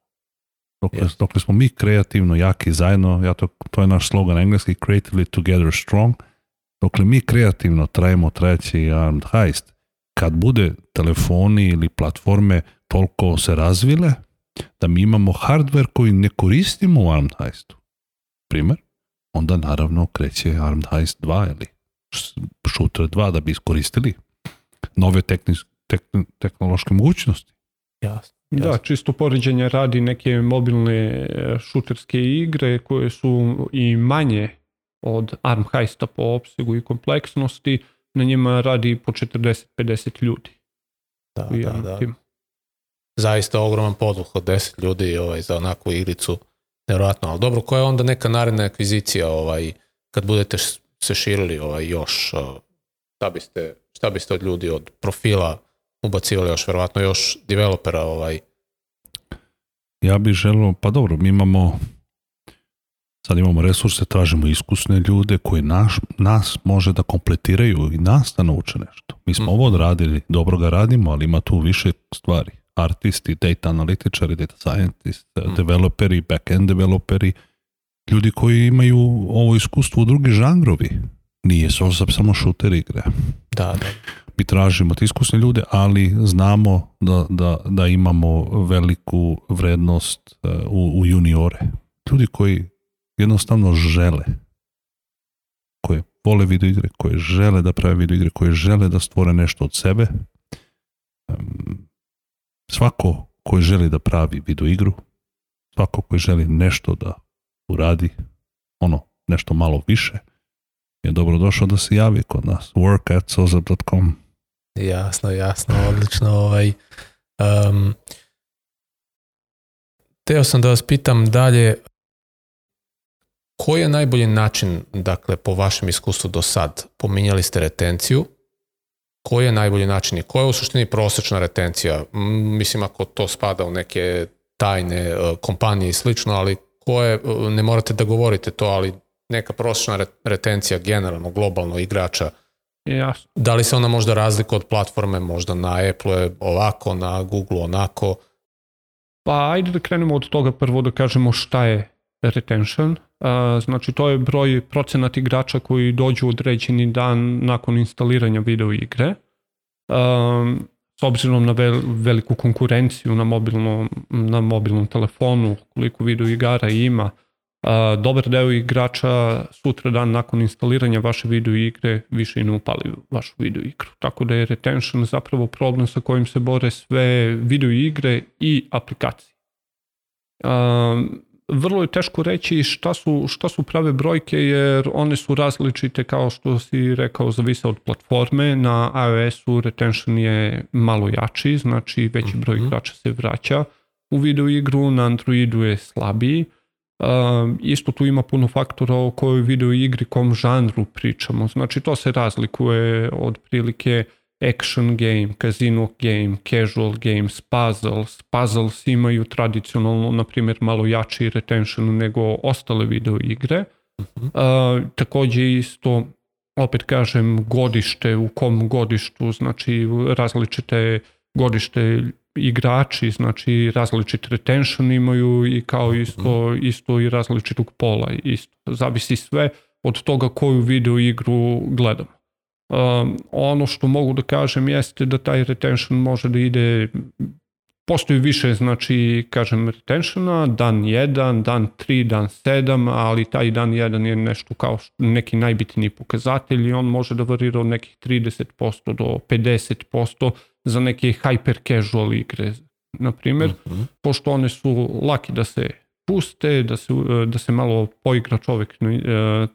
Dokle, yes. dokle smo mi kreativno jaki zajedno, ja to, to je naš slogan engleski, creatively together strong, dokle mi kreativno trajemo trajeći armed heist, kad bude telefoni ili platforme toliko se razvile, da mi imamo hardware koji ne koristimo u armed heistu, primjer, onda naravno kreće armed heist 2 ili shooter 2 da bi iskoristili nove tehni, tehn, tehnološke mogućnosti. Jasno. Da, čisto poređenje radi neke mobilne e, šuterske igre koje su i manje od arm heista po opsegu i kompleksnosti, na njima radi po 40-50 ljudi. Da, da, da. Tim. Zaista ogroman poduh od 10 ljudi ovaj, za onakvu igricu, nevjerojatno. Ali dobro, koja je onda neka naredna akvizicija ovaj, kad budete se širili ovaj, još, šta biste, šta biste od ljudi, od profila ubacivali još, verovatno još developera ovaj. Ja bih želeo, pa dobro, mi imamo sad imamo resurse, tražimo iskusne ljude koji naš, nas može da kompletiraju i nas da nauče nešto. Mi smo mm. ovo odradili, dobro ga radimo, ali ima tu više stvari. Artisti, data analitičari, data scientist, mm. developeri, backend developeri, ljudi koji imaju ovo iskustvo u drugi žangrovi. Nije samo, samo shooter igre. Da, da mi tražimo te iskusne ljude, ali znamo da, da, da imamo veliku vrednost e, u, u juniore. Ljudi koji jednostavno žele, koje vole video igre, koje žele da prave video igre, koje žele da stvore nešto od sebe. Svako koji želi da pravi video igru, svako koji želi nešto da uradi, ono, nešto malo više, je dobrodošao da se javi kod nas. work at Jasno, jasno, odlično. Ovaj, um, teo sam da vas pitam dalje, koji je najbolji način, dakle, po vašem iskustvu do sad? Pominjali ste retenciju, koji je najbolji način i koja je u suštini prosečna retencija? Mislim, ako to spada u neke tajne e, kompanije i slično, ali koje, e, ne morate da govorite to, ali neka prosečna retencija generalno, globalno igrača – Jasno. Da li se ona možda razlika od platforme, možda na Apple je ovako, na Google onako? Pa ajde da krenemo od toga prvo da kažemo šta je retention. E, znači to je broj procenat igrača koji dođu određeni dan nakon instaliranja video igre. E, s obzirom na veliku konkurenciju na mobilnom, na mobilnom telefonu, koliko video igara ima, a, dobar deo igrača sutra dan nakon instaliranja vaše video igre više i ne upali vašu video igru. Tako da je retention zapravo problem sa kojim se bore sve video igre i aplikacije. Um, vrlo je teško reći šta su, šta su prave brojke jer one su različite kao što si rekao zavise od platforme na iOS-u retention je malo jači znači veći broj mhm. igrača se vraća u video igru na Androidu je slabiji Um, isto tu ima puno faktora o kojoj video igri, kom žanru pričamo. Znači to se razlikuje od prilike action game, casino game, casual games, puzzles. Puzzles imaju tradicionalno, na primjer, malo jači retention nego ostale video igre. Uh -huh. uh, takođe isto, opet kažem, godište, u kom godištu, znači različite godište igrači, znači različit retention imaju i kao mhm. isto, isto i različitog pola. Isto. Zavisi sve od toga koju video igru gledam. Um, ono što mogu da kažem jeste da taj retention može da ide postoji više, znači, kažem, retentiona, dan 1, dan 3, dan 7, ali taj dan 1 je nešto kao neki najbitniji pokazatelj i on može da varira od nekih 30% do 50%, za neke hyper casual igre, na primjer, mm -hmm. pošto one su laki da se puste, da se, da se malo poigra čovek e,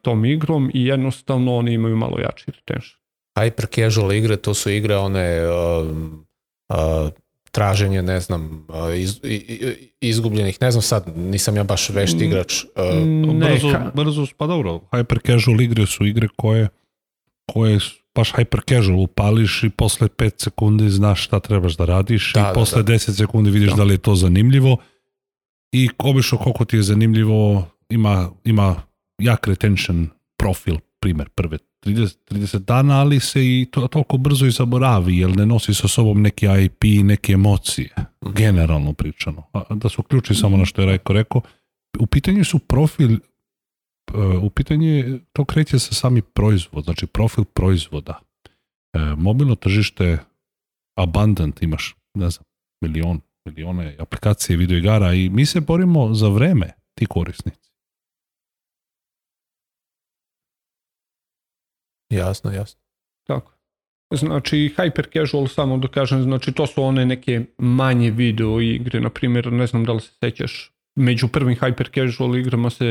tom igrom i jednostavno one imaju malo jači retention. Hyper casual igre, to su igre one um, uh, traženje, ne znam, iz, izgubljenih, ne znam sad, nisam ja baš vešt mm, igrač. Uh, ne, brzo, brzo spada u rol. Hyper casual igre su igre koje koje baš hyper casual upališ i posle 5 sekundi znaš šta trebaš da radiš da, i da, posle da. 10 sekundi vidiš da. da li je to zanimljivo i obično koliko ti je zanimljivo ima, ima jak retention profil, primer, prve 30, 30 dana, ali se i to, toliko brzo i zaboravi, jer ne nosi sa sobom neki IP, neke emocije, mhm. generalno pričano. Da se uključi samo na što je Rajko rekao, u pitanju su profil E, u pitanje to kreće sa sami proizvod, znači profil proizvoda. E, mobilno tržište abundant imaš, ne znam, milion, milione aplikacije video igara i mi se borimo za vreme ti korisnici. Jasno, jasno. Tako. Znači, hyper casual, samo da kažem, znači to su one neke manje video igre, na primjer, ne znam da li se sećaš, među prvim hyper casual igrama se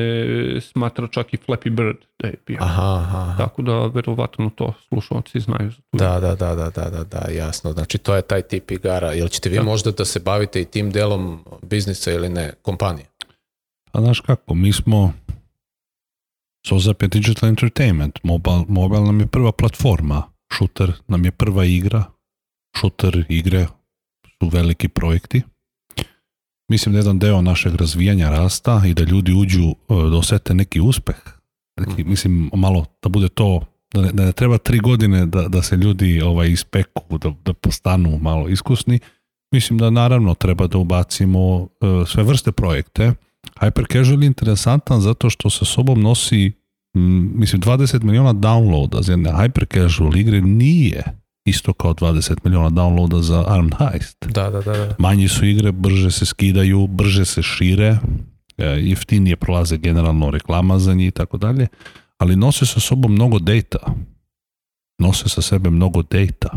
smatra čak i Flappy Bird da je bio. Aha, aha. Tako da verovatno to slušalci znaju. Za Da, da, da, da, da, da, da, jasno. Znači to je taj tip igara. Jel ćete vi da. možda da se bavite i tim delom biznisa ili ne, kompanije? Pa znaš kako, mi smo Sozap digital entertainment. Mobile, mobile nam je prva platforma. Shooter nam je prva igra. Shooter igre su veliki projekti mislim da je jedan deo našeg razvijanja rasta i da ljudi uđu, e, da osete neki uspeh. Neki, mhm. mislim, malo da bude to, da ne, da ne treba tri godine da, da se ljudi ovaj, ispeku, da, da postanu malo iskusni. Mislim da naravno treba da ubacimo uh, sve vrste projekte. Hyper Casual je interesantan zato što sa sobom nosi m, mislim 20 miliona downloada za jedne Hyper Casual igre nije isto kao 20 miliona downloada za Armed Heist. Da, da, da. da. Manje su igre, brže se skidaju, brže se šire, e, jeftinije prolaze generalno reklama za njih i tako dalje, ali nose sa sobom mnogo data. Nose sa sebe mnogo data.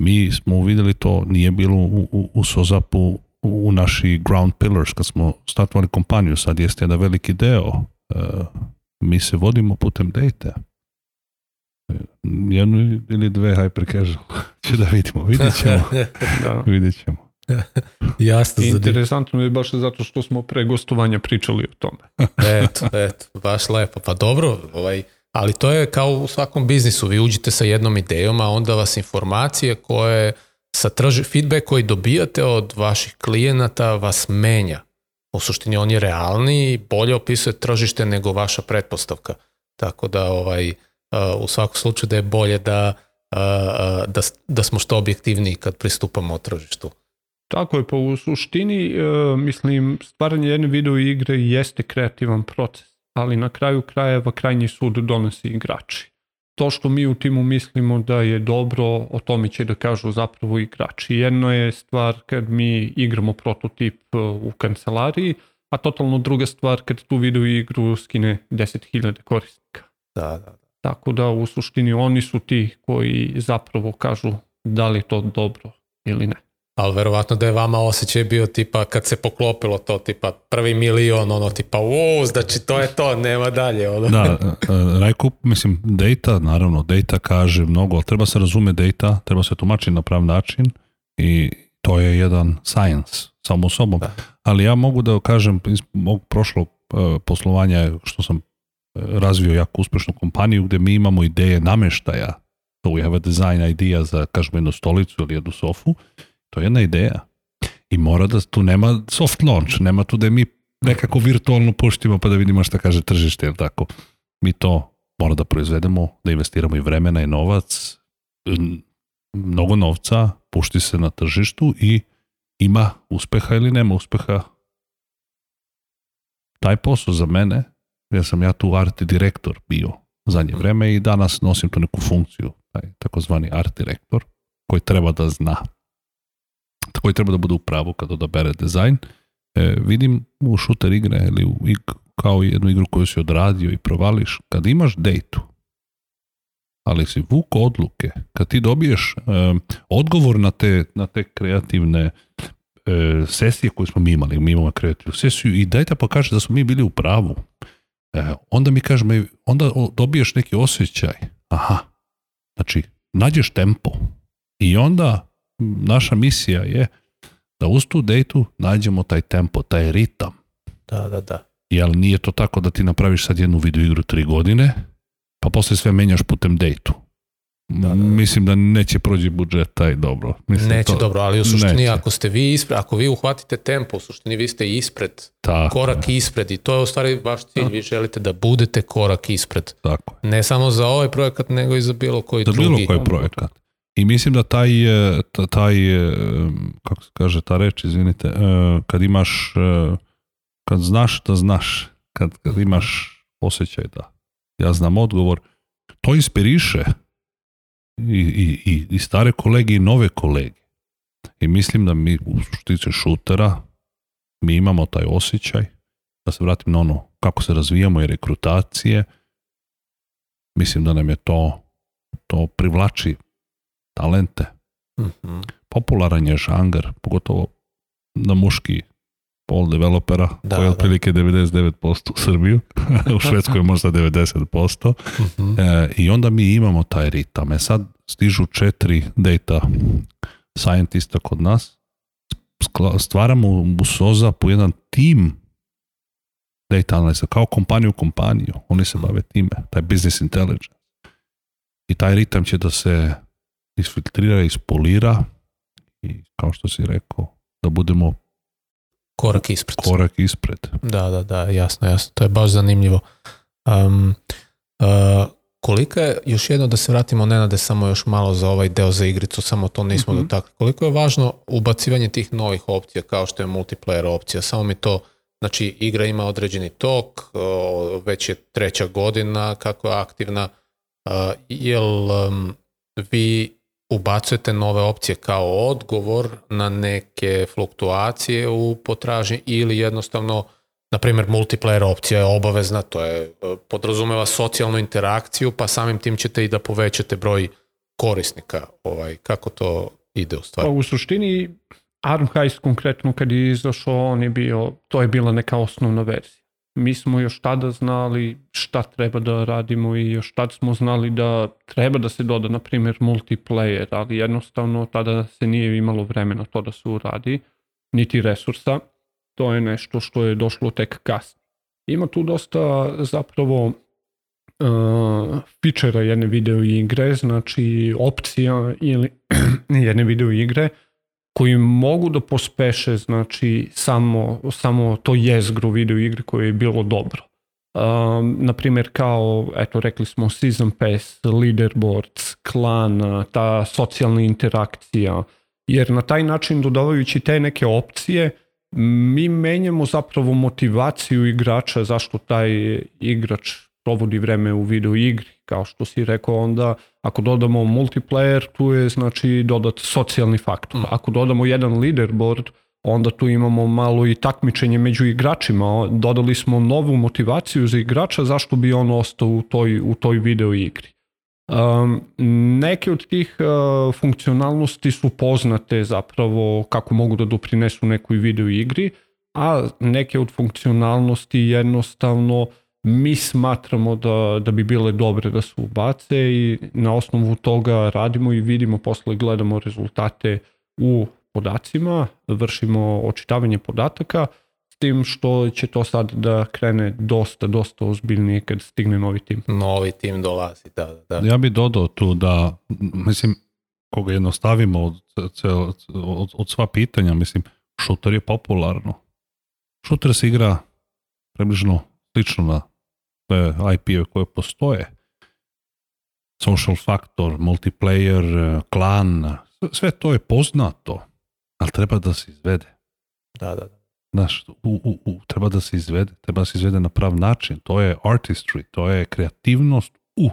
Mi smo uvidjeli to, nije bilo u, u, u Sozapu u naši ground pillars, kad smo startovali kompaniju, sad jeste jedan veliki deo, e, mi se vodimo putem data jednu ili dve hyper casual. Če [laughs] da vidimo, vidjet ćemo. [laughs] da. Vidjet ćemo. [laughs] Jasno. Interesantno je baš zato što smo pre gostovanja pričali o tome. eto, eto, baš lepo. Pa dobro, ovaj, ali to je kao u svakom biznisu. Vi uđite sa jednom idejom, a onda vas informacije koje sa trži, feedback koji dobijate od vaših klijenata vas menja. U suštini on je realni i bolje opisuje tržište nego vaša pretpostavka. Tako da ovaj, u svakom slučaju da je bolje da, da, da smo što objektivniji kad pristupamo u tržištu. Tako je, pa u suštini, e, mislim, stvaranje jedne video igre jeste kreativan proces, ali na kraju krajeva krajnji sud donosi igrači. To što mi u timu mislimo da je dobro, o tome će da kažu zapravo igrači. Jedno je stvar kad mi igramo prototip e, u kancelariji, a totalno druga stvar kad tu video igru skine 10.000 korisnika. Da, da. Tako da u suštini oni su ti koji zapravo kažu da li to dobro ili ne. Ali verovatno da je vama osjećaj bio tipa kad se poklopilo to tipa prvi milion, ono tipa wow, znači da to je to, nema dalje. Ono. Da, e, e, Rajko, mislim, data, naravno, data kaže mnogo, treba se razume data, treba se tumačiti na prav način i to je jedan science samo sobom. Da. Ali ja mogu da kažem iz mog prošlog e, poslovanja što sam razvio jako uspešnu kompaniju gde mi imamo ideje nameštaja. So we have a design idea za, kažemo, jednu stolicu ili jednu sofu. To je jedna ideja. I mora da tu nema soft launch, nema tu da mi nekako virtualno puštimo pa da vidimo šta kaže tržište, jel tako? Mi to mora da proizvedemo, da investiramo i vremena i novac, mnogo novca, pušti se na tržištu i ima uspeha ili nema uspeha. Taj posao za mene jer sam ja tu art direktor bio zadnje mhm. vreme i danas nosim tu neku funkciju, taj takozvani art direktor, koji treba da zna, koji treba da bude u pravu kad odabere dizajn. E, vidim u šuter igre ili u ig, kao jednu igru koju si odradio i provališ, kad imaš dejtu, ali si vuk odluke, kad ti dobiješ e, odgovor na te, na te kreativne e, sesije koje smo mi imali, mi imamo kreativnu sesiju i dajte da pa kaže da smo mi bili u pravu. E, onda mi kažeš, onda dobiješ neki osjećaj, aha, znači, nađeš tempo i onda naša misija je da uz tu dejtu nađemo taj tempo, taj ritam. Da, da, da. Jel nije to tako da ti napraviš sad jednu video igru tri godine, pa posle sve menjaš putem dejtu. Da, da, da, Mislim da neće prođi budžet taj dobro. Mislim neće to, dobro, ali u suštini neće. ako ste vi ispred, ako vi uhvatite tempo, u suštini vi ste ispred, Tako korak je. ispred i to je u stvari vaš cilj, vi želite da budete korak ispred. Tako je. Ne samo za ovaj projekat, nego i za bilo koji za drugi. Za bilo koji projekat. I mislim da taj, e, taj, e, kako se kaže ta reč, izvinite, e, kad imaš, kad znaš da znaš, kad, kad imaš osjećaj da ja znam odgovor, to inspiriše i, i, i stare kolege i nove kolege. I mislim da mi, u tiče šutera, mi imamo taj osjećaj, da se vratim na ono kako se razvijamo i rekrutacije, mislim da nam je to, to privlači talente. Mm -hmm. Popularan je žangar, pogotovo na muški pol developera, da, koji je da. otprilike 99% u Srbiju, [laughs] u Švedskoj možda 90%. Uh-huh. Mhm. E, I onda mi imamo taj ritam. E sad stižu četiri data scientista kod nas, stvaramo u po jedan tim data analiza, kao kompaniju kompaniju. Oni se bave time, taj business intelligence. I taj ritam će da se isfiltrira, ispolira i kao što si rekao, da budemo korak ispred. Korak ispred. Da, da, da, jasno, jasno. To je baš zanimljivo. Um, uh, kolika je, još jedno da se vratimo Nenade samo još malo za ovaj deo za igricu, samo to nismo mm-hmm. dotakli. Koliko je važno ubacivanje tih novih opcija kao što je multiplayer opcija? Samo mi to, znači igra ima određeni tok, već je treća godina kako je aktivna. Jel um, vi ubacujete nove opcije kao odgovor na neke fluktuacije u potražnji ili jednostavno na primjer multiplayer opcija je obavezna, to je e, podrazumeva socijalnu interakciju, pa samim tim ćete i da povećate broj korisnika, ovaj kako to ide u stvari. Pa u suštini Arm Heist konkretno kad je izašao, on je bio, to je bila neka osnovna verzija mi smo još tada znali šta treba da radimo i još tada smo znali da treba da se doda, na primjer, multiplayer, ali jednostavno tada se nije imalo vremena to da se uradi, niti resursa. To je nešto što je došlo tek kasno. Ima tu dosta zapravo uh, fičera jedne video igre, znači opcija ili [clears throat] jedne video igre, uh, koji mogu da pospeše znači samo, samo to jezgro video igre koje je bilo dobro. Um, naprimer kao, eto rekli smo Season Pass, Leaderboards, klan, ta socijalna interakcija, jer na taj način dodavajući te neke opcije mi menjamo zapravo motivaciju igrača zašto taj igrač provodi vreme u video igri, kao što si rekao onda, ako dodamo multiplayer, tu je znači dodat socijalni faktor. Mm. Ako dodamo jedan leaderboard, onda tu imamo malo i takmičenje među igračima. Dodali smo novu motivaciju za igrača zašto bi on ostao u toj, u toj video igri. Um, neke od tih uh, funkcionalnosti su poznate zapravo kako mogu da doprinesu nekoj video igri, a neke od funkcionalnosti jednostavno uh, mi smatramo da, da bi bile dobre da se ubace i na osnovu toga radimo i vidimo, posle gledamo rezultate u podacima, vršimo očitavanje podataka, s tim što će to sad da krene dosta, dosta ozbiljnije kad stigne novi tim. Novi tim dolazi, da, da. da. Ja bih dodao tu da, mislim, koga jednostavimo od, od, od, od sva pitanja, mislim, šuter je popularno. Šuter se igra približno slično na te IP-ove koje postoje. Social Factor, Multiplayer, Klan, sve to je poznato, ali treba da se izvede. Da, da, da. Znaš, u, u, u, treba da se izvede, treba da se izvede na prav način. To je artistry, to je kreativnost u,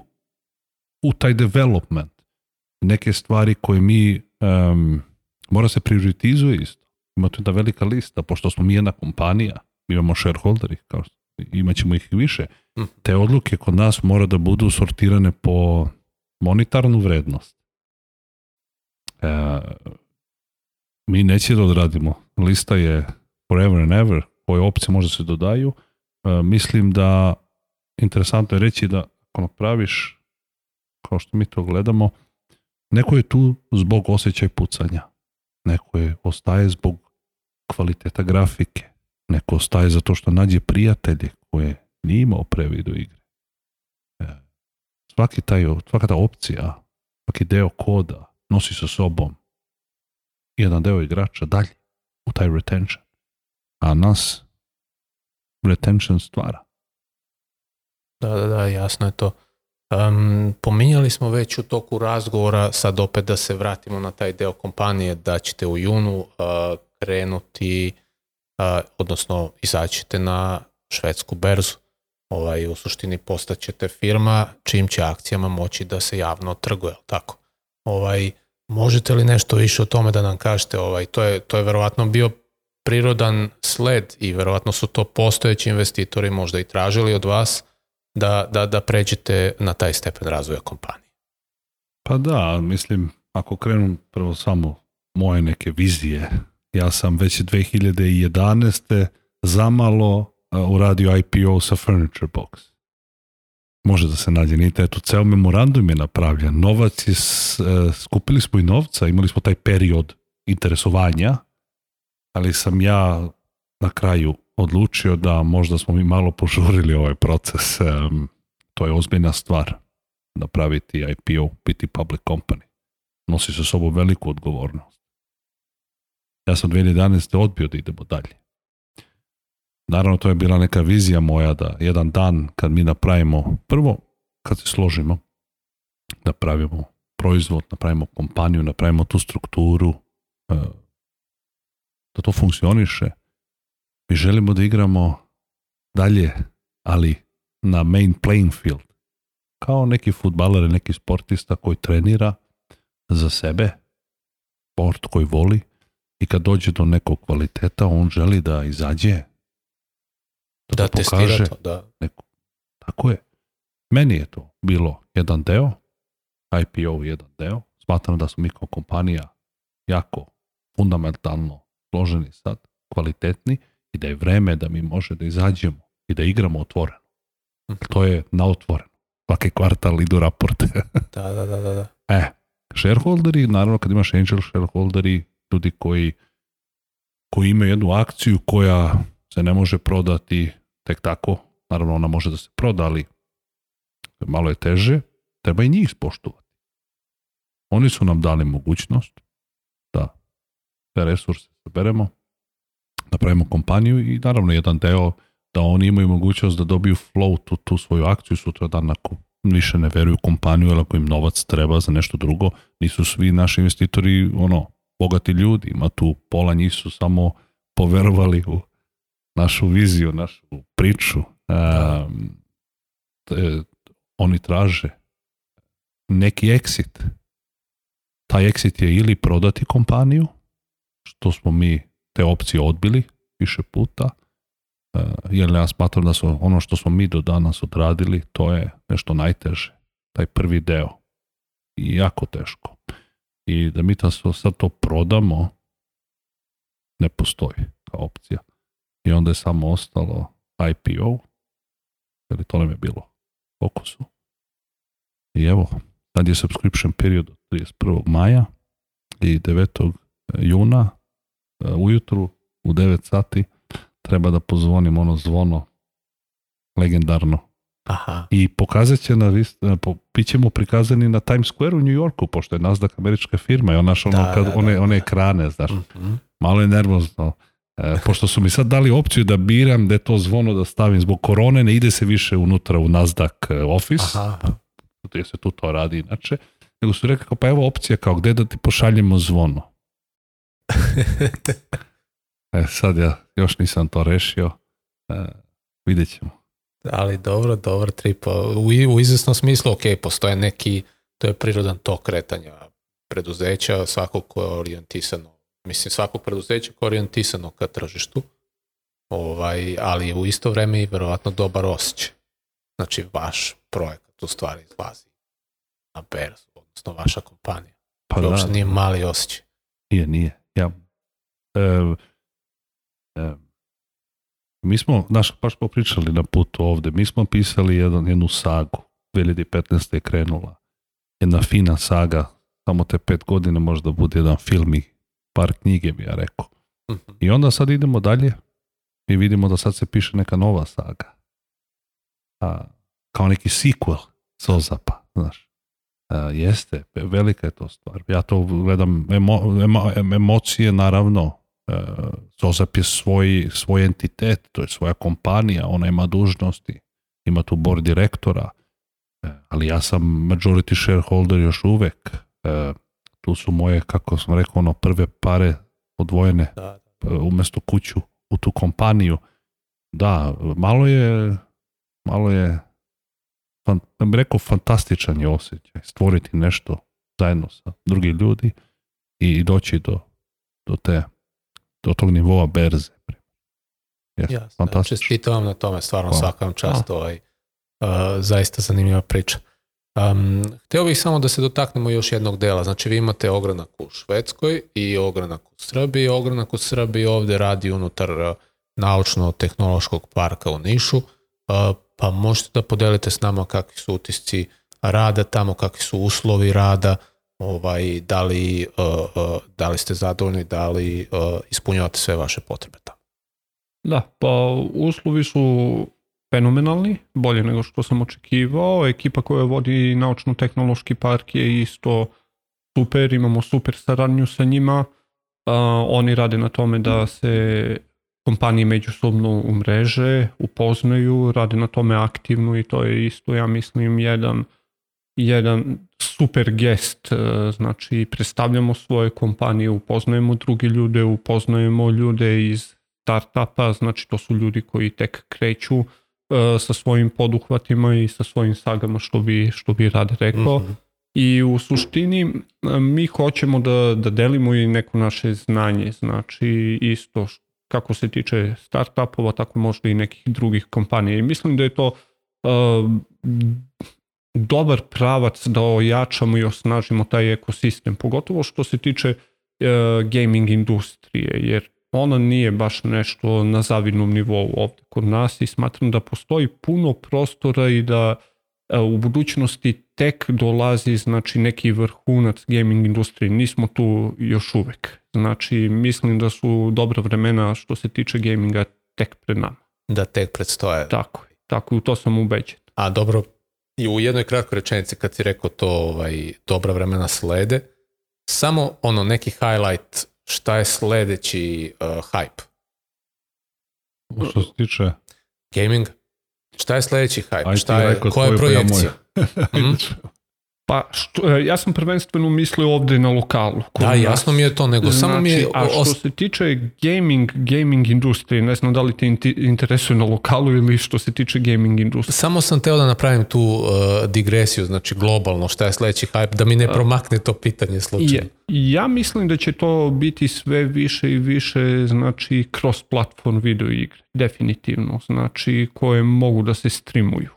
u taj development. Neke stvari koje mi um, mora se prioritizuje isto. Ima tu jedna velika lista, pošto smo mi jedna kompanija, mi imamo shareholderi, kao što imaćemo ih više, mhm. te odluke kod nas mora da budu sortirane po monetarnu vrednost. E, mi neće da odradimo. Lista je forever and ever, koje opcije možda se dodaju. E, mislim da interesantno je reći da ako napraviš, kao što mi to gledamo, neko je tu zbog osjećaja pucanja. Neko je ostaje zbog kvaliteta grafike Neko ostaje zato što nađe prijatelje koje nije imao pre vidu igre. Svaki taj, svaka ta opcija, svaki deo koda nosi sa sobom jedan deo igrača dalje u taj retention. A nas retention stvara. Da, da, da, jasno je to. Um, pominjali smo već u toku razgovora, sad opet da se vratimo na taj deo kompanije, da ćete u junu uh, krenuti a, odnosno izaćete na švedsku berzu. Ovaj, u suštini postaćete firma čim će akcijama moći da se javno trguje, tako? Ovaj, možete li nešto više o tome da nam kažete? Ovaj, to, je, to je verovatno bio prirodan sled i verovatno su to postojeći investitori možda i tražili od vas da, da, da pređete na taj stepen razvoja kompanije. Pa da, mislim, ako krenu prvo samo moje neke vizije Ja sam već 2011. zamalo e, uradio IPO sa Furniture Box. Može da se nađe na internetu. Ceo memorandum je napravljen. Novac je, e, skupili smo i novca, imali smo taj period interesovanja, ali sam ja na kraju odlučio da možda smo mi malo požurili ovaj proces. E, to je ozbiljna stvar napraviti IPO, biti public company. Nosi sa sobom veliku odgovornost. Ja sam 2011. odbio da idemo dalje. Naravno, to je bila neka vizija moja da jedan dan kad mi napravimo, prvo kad se složimo, da pravimo proizvod, napravimo kompaniju, napravimo tu strukturu, e, da to funkcioniše. Mi želimo da igramo dalje, ali na main playing field. Kao neki futbaler ili neki sportista koji trenira za sebe, sport koji voli, i kad dođe do nekog kvaliteta, on želi da izađe, da, da pokaže. To, da. Neko. Tako je. Meni je to bilo jedan deo, IPO jedan deo. Smatram da smo mi kao kompanija jako fundamentalno složeni sad, kvalitetni i da je vreme da mi može da izađemo i da igramo otvoreno. Mhm. To je na otvoreno. Svaki kvartal idu raporte. [laughs] Da, da, da, da, da. E, shareholderi, naravno kad imaš angel shareholderi, ljudi koji, koji imaju jednu akciju koja se ne može prodati tek tako, naravno ona može da se proda, ali malo je teže, treba i njih spoštovati. Oni su nam dali mogućnost da te resurse saberemo, da pravimo kompaniju i naravno jedan deo da oni imaju mogućnost da dobiju float u tu svoju akciju sutra dan ako više ne veruju kompaniju, ali ako im novac treba za nešto drugo, nisu svi naši investitori ono bogati ljudi, ima tu pola njih su samo poverovali u našu viziju, našu priču. A, da. te, oni traže neki exit. Taj exit je ili prodati kompaniju, što smo mi te opcije odbili više puta, e, jer ja smatram da su ono što smo mi do danas odradili, to je nešto najteže, taj prvi deo. jako teško i da mi ta, sad to prodamo ne postoji kao opcija. I onda je samo ostalo IPO, jer to nam je bilo fokusu. I evo, sad je subscription period od 31. maja i 9. juna e, ujutru u 9 sati treba da pozvonim ono zvono legendarno Aha. I pokazat će na, po, bit ćemo prikazani na Times Square u New Yorku, pošto je Nasdaq američka firma i on naš ono, da, kad, da, da, one, one da. ekrane, znaš, mm-hmm. malo je nervozno. E, pošto su mi sad dali opciju da biram da to zvono da stavim zbog korone, ne ide se više unutra u Nasdaq e, office, Aha. jer se tu to radi inače, nego su rekli kao, pa evo opcija kao gde da ti pošaljemo zvono. [laughs] e, sad ja još nisam to rešio, e, vidjet ćemo ali dobro, dobro, tripo. U, u izvesnom smislu, ok, postoje neki, to je prirodan tok kretanja preduzeća, svakog ko je orijentisano, mislim, svakog preduzeća koje je orijentisano ka tržištu, ovaj, ali u isto vreme i verovatno dobar osjećaj. Znači, vaš projekat u stvari izlazi na berzu, odnosno vaša kompanija. Pa da, uopšte nije mali osjećaj. Nije, nije. Ja, e, e, Mi smo, znaš, baš popričali na putu ovde, mi smo pisali jedan, jednu sagu, 2015. je krenula, jedna fina saga, samo te pet godina možda bude jedan film i par knjige bi ja rekao. Mhm. I onda sad idemo dalje i vidimo da sad se piše neka nova saga. A, kao neki sequel Sozapa, znaš. A, jeste, velika je to stvar. Ja to gledam, emo, emo, emocije naravno Zozap uh, je svoj, svoj entitet, to je svoja kompanija, ona ima dužnosti, ima tu board direktora, uh, ali ja sam majority shareholder još uvek. Uh, tu su moje, kako sam rekao, ono prve pare odvojene da, da. umesto kuću u tu kompaniju. Da, malo je malo je fan, da rekao fantastičan je osjećaj stvoriti nešto zajedno sa drugi ljudi i doći do, do te do tog nivoa berze. Yes, Jasne, da, Čestitam vam na tome, stvarno Hvala. svaka vam čast, Hvala. ovaj, uh, zaista zanimljiva priča. Um, hteo bih samo da se dotaknemo još jednog dela, znači vi imate ogranak u Švedskoj i ogranak u Srbiji, ogranak u Srbiji ovde radi unutar uh, naučno-tehnološkog parka u Nišu, uh, pa možete da podelite s nama kakvi su utisci rada tamo, kakvi su uslovi rada, uh, ovaj, da, li, uh, uh, da li ste zadovoljni, da li uh, ispunjavate sve vaše potrebe tamo. Da, pa uslovi su fenomenalni, bolje nego što sam očekivao. Ekipa koja vodi naučno-tehnološki park je isto super, imamo super saradnju sa njima. Uh, oni rade na tome da se kompanije međusobno umreže, upoznaju, rade na tome aktivno i to je isto, ja mislim, jedan uh, jedan super gest, e, znači predstavljamo svoje kompanije, upoznajemo druge ljude, upoznajemo ljude iz startupa, znači to su ljudi koji tek kreću uh, sa svojim poduhvatima i sa svojim sagama što bi, što bi rad rekao. Mm -hmm. I u suštini e, mi hoćemo da, da delimo i neko naše znanje, znači isto kako se tiče startupova, tako možda i nekih drugih kompanija. I mislim da je to uh, dobar pravac da ojačamo i osnažimo taj ekosistem, pogotovo što se tiče e, gaming industrije, jer ona nije baš nešto na zavidnom nivou ovde kod nas i smatram da postoji puno prostora i da e, u budućnosti tek dolazi znači neki vrhunac gaming industrije, nismo tu još uvek. Znači mislim da su dobra vremena što se tiče gaminga tek pred nama. Da tek predstoje. Tako tako i u to sam ubeđen. A dobro, i u jednoj kratkoj rečenici kad si rekao to ovaj, dobra vremena slede, samo ono neki highlight šta je sledeći uh, hype? U što se tiče? Gaming. Šta je sledeći hype? Aj, šta je, koja je pa projekcija? mm? [laughs] Pa što, e, ja sam prvenstveno mislio ovde na lokalu. Da, jasno mi je to, nego znači, samo mi je... Znači, a što se tiče gaming, gaming industrije, ne znam da li te interesuje na lokalu ili što se tiče gaming industrije. Samo sam teo da napravim tu uh, digresiju, znači globalno, šta je sledeći hype, da mi ne promakne to pitanje slučajno. Ja, ja mislim da će to biti sve više i više, znači, cross-platform video igre, definitivno, znači, koje mogu da se streamuju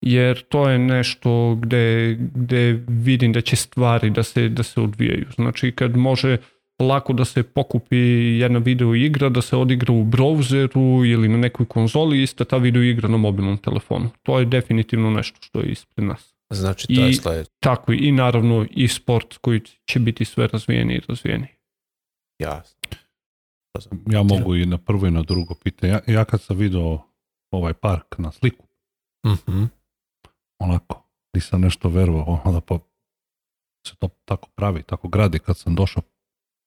jer to je nešto gde, gde vidim da će stvari da se, da se odvijaju. Znači kad može lako da se pokupi jedna video igra, da se odigra u browseru ili na nekoj konzoli, ista ta video igra na mobilnom telefonu. To je definitivno nešto što je ispred nas. Znači, to je sled. Tako, i naravno i sport koji će biti sve razvijeni i razvijeni. Jasno. Pa ja mogu i na prvo i na drugo pitanje. Ja, ja kad sam video ovaj park na sliku, mm -hmm onako, nisam nešto verovao, [laughs] onda pa se to tako pravi, tako gradi. Kad sam došao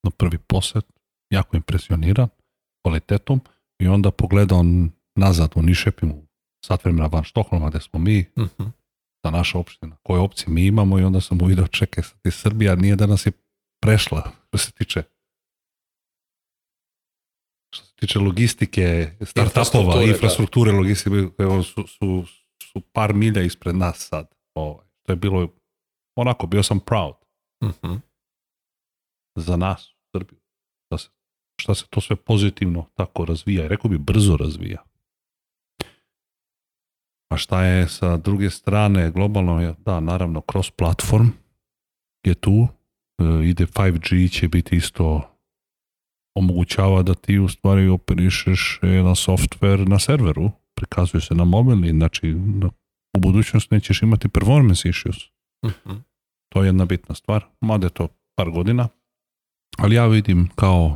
na prvi posjet, jako impresioniran kvalitetom i onda pogledao nazad u Nišepimu, sat vremena van Štokholma gdje smo mi, uh-huh. ta naša opština, koje opcije mi imamo i onda sam uvidio, čekaj, ti Srbija nije da nas je prešla što se tiče što se tiče logistike, startupova, da. infrastrukture, logistike, su, su, su par milja ispred nas sad. Ovaj, to je bilo, onako, bio sam proud. Uh-huh. Za nas, Srbiju. Da se, šta se to sve pozitivno tako razvija. rekao bi, brzo razvija. A šta je sa druge strane, globalno, da, naravno, cross platform je tu, e, ide 5G će biti isto omogućava da ti u stvari operišeš jedan software na serveru prikazuju se na mobilni, znači u budućnosti nećeš imati performance issues. Uh-huh. To je jedna bitna stvar, mada je to par godina, ali ja vidim kao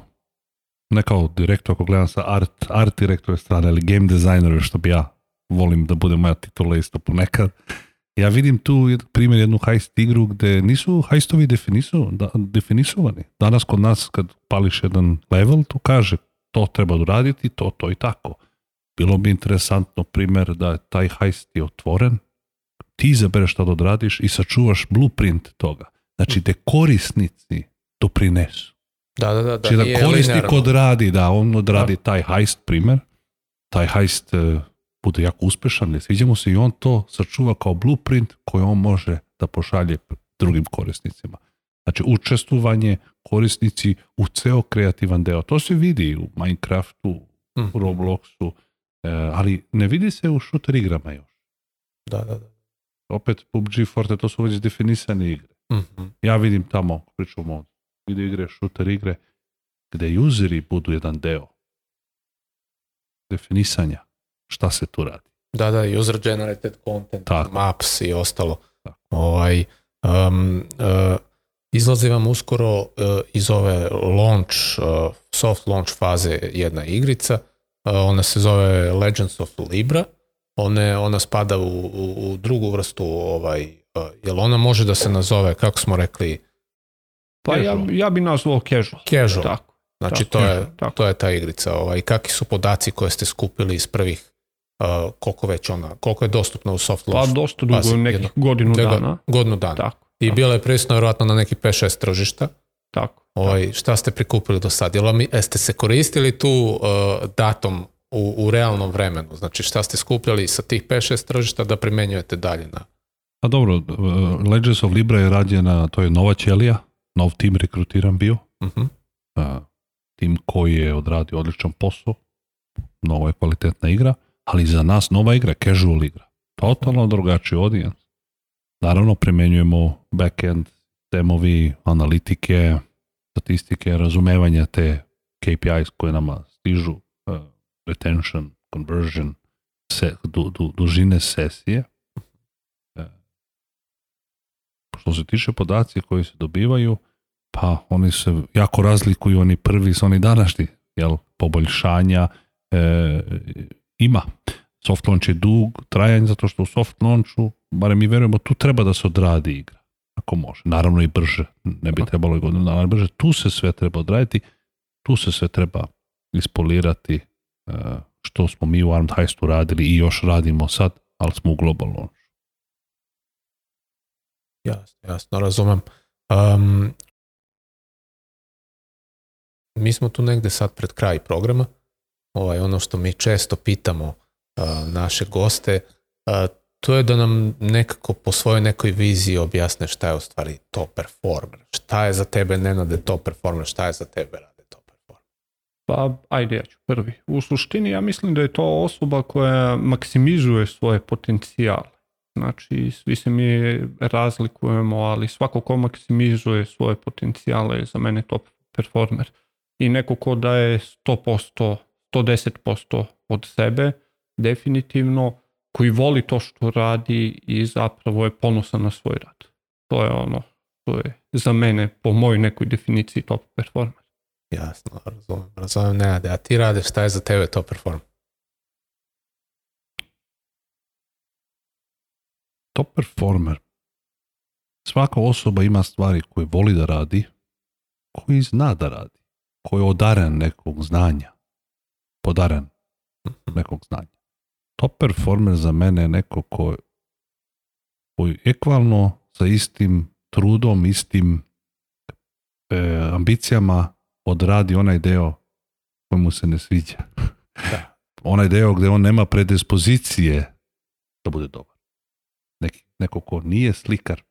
ne kao direktor, ako gledam sa art, art direktore strane ili game designer, što bi ja volim da bude moja titula isto ponekad. Ja vidim tu primjer jednu heist igru gde nisu heistovi definisu, da, definisovani. Danas kod nas kad pališ jedan level, tu kaže to treba da uraditi, to, to i tako. Bilo bi interesantno primer da je taj heist je otvoren, ti izabereš šta da odradiš i sačuvaš blueprint toga. Znači, te korisnici to prinesu. Da, da, da, da. Znači, da korisnik linearno. odradi, da, on odradi da. taj heist primer, taj heist uh, e, bude jako uspešan, ne sviđa mu se i on to sačuva kao blueprint koji on može da pošalje drugim korisnicima. Znači, učestvovanje korisnici u ceo kreativan deo. To se vidi u Minecraftu, mm. u mhm. Robloxu, E, ali ne vidi se u šuter igrama još. Da, da, da. Opet PUBG, Forte, to su već definisane igre. Mm -hmm. Ja vidim tamo, pričamo o video igre, šuter igre, gde useri budu jedan deo definisanja šta se tu radi. Da, da, user generated content, Tako. maps i ostalo. Tako. Ovaj, um, uh, izlazi vam uskoro uh, iz ove launch, uh, soft launch faze jedna igrica, ona se zove Legends of Libra, one, ona spada u, u, u drugu vrstu, ovaj, eh, jel ona može da se nazove, kako smo rekli, Pa casual. ja, ja bi nazvao casual. Casual. Tako. Znači tako, to, je, tako. to je ta igrica. Ovaj, kakvi su podaci koje ste skupili iz prvih uh, koliko već ona, koliko je dostupna u soft launch? Pa dosta dugo, pa nekih jedno, godinu dana. Godinu dana. Tako, I tako. bila je prisutna vjerojatno na neki 5-6 tržišta. Tako. Oj, ovaj, šta ste prikupili do sad? Jel, jeste se koristili tu uh, datom u, u realnom vremenu? Znači šta ste skupljali sa tih 5-6 tržišta da primenjujete dalje na? A pa dobro, uh, Legends of Libra je rađena, to je nova ćelija, nov tim rekrutiran bio. Uh mhm. -huh. uh, tim koji je odradio odličan posao, nova je kvalitetna igra, ali za nas nova igra, casual igra. Totalno drugačiji audience. Naravno, primenjujemo backend temovi, analitike, statistike, razumevanja te KPIs koje nama stižu, uh, retention, conversion, se, du, du, dužine sesije. Uh, što se tiše podaci koji se dobivaju, pa oni se jako razlikuju, oni prvi su oni današnji, jel, poboljšanja e, ima. Soft launch je dug, trajan, zato što u soft launchu, barem mi verujemo, tu treba da se odradi igra ako može. Naravno i brže, ne bi trebalo i godinu dana brže. Tu se sve treba odraditi, tu se sve treba ispolirati e, što smo mi u Armed Heistu radili i još radimo sad, ali smo u globalnom. Jasno, jasno, razumem. Um, mi smo tu negde sad pred kraj programa. Ovaj, ono što mi često pitamo uh, naše goste, uh, to je da nam nekako po svojoj nekoj viziji objasne šta je u stvari top performer. Šta je za tebe Nenade top performer, šta je za tebe Rade top performer? Pa, ajde, ja ću prvi. U suštini ja mislim da je to osoba koja maksimizuje svoje potencijale. Znači, svi se mi razlikujemo, ali svako ko maksimizuje svoje potencijale je za mene top performer. I neko ko daje 100%, 110% od sebe, definitivno, koji voli to što radi i zapravo je ponosan na svoj rad. To je ono što je za mene, po mojoj nekoj definiciji, top performer. Jasno, razumem, razumem, Nenade. A ti rade šta je za tebe top performer? Top performer. Svaka osoba ima stvari koje voli da radi, koji zna da radi, koji je odaren nekog znanja, podaren mhm. nekog znanja top performer za mene je neko ko koji ekvalno sa istim trudom, istim e, ambicijama odradi onaj deo koji mu se ne sviđa. [laughs] Da. onaj deo gde on nema predispozicije da bude dobar. Neki, neko ko nije slikar.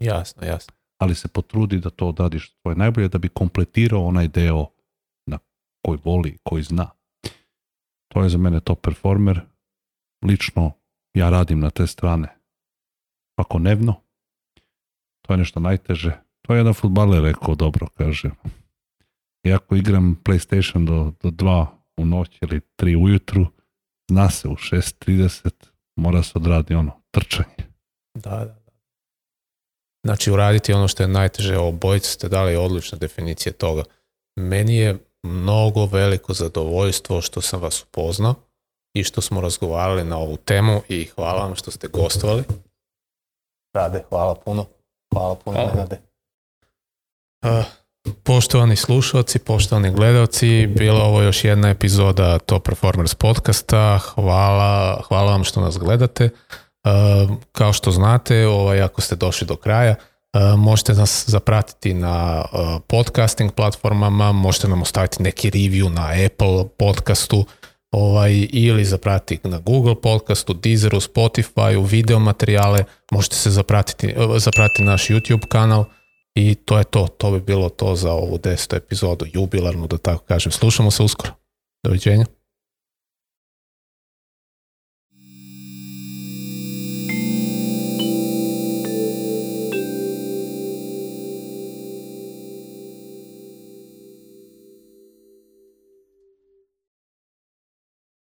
Jasno, jasno. Ali se potrudi da to odradiš svoje najbolje da bi kompletirao onaj deo na koji voli, koji zna. To je za mene top performer. Lično ja radim na te strane svakodnevno. To je nešto najteže. To je jedan futbaler rekao dobro, kaže. Iako igram Playstation do, do 2 u noć ili 3 ujutru, zna se u 6.30 mora se odradi ono, trčanje. Da, da, da. Znači uraditi ono što je najteže, obojice ste dali odlična definicije toga. Meni je mnogo veliko zadovoljstvo što sam vas upoznao i što smo razgovarali na ovu temu i hvala vam što ste gostovali. Rade, hvala puno. Hvala puno, hvala. Rade. Uh, poštovani slušalci, poštovani gledalci, bila ovo još jedna epizoda Top Performers podcasta. Hvala, hvala vam što nas gledate. Uh, kao što znate, ovaj, ako ste došli do kraja, E, možete nas zapratiti na e, podcasting platformama, možete nam ostaviti neki review na Apple podcastu ovaj, ili zapratiti na Google podcastu, Deezeru, Spotifyu, video materijale, možete se zapratiti, e, zapratiti naš YouTube kanal i to je to, to bi bilo to za ovu desetu epizodu, jubilarnu da tako kažem. Slušamo se uskoro. Doviđenja.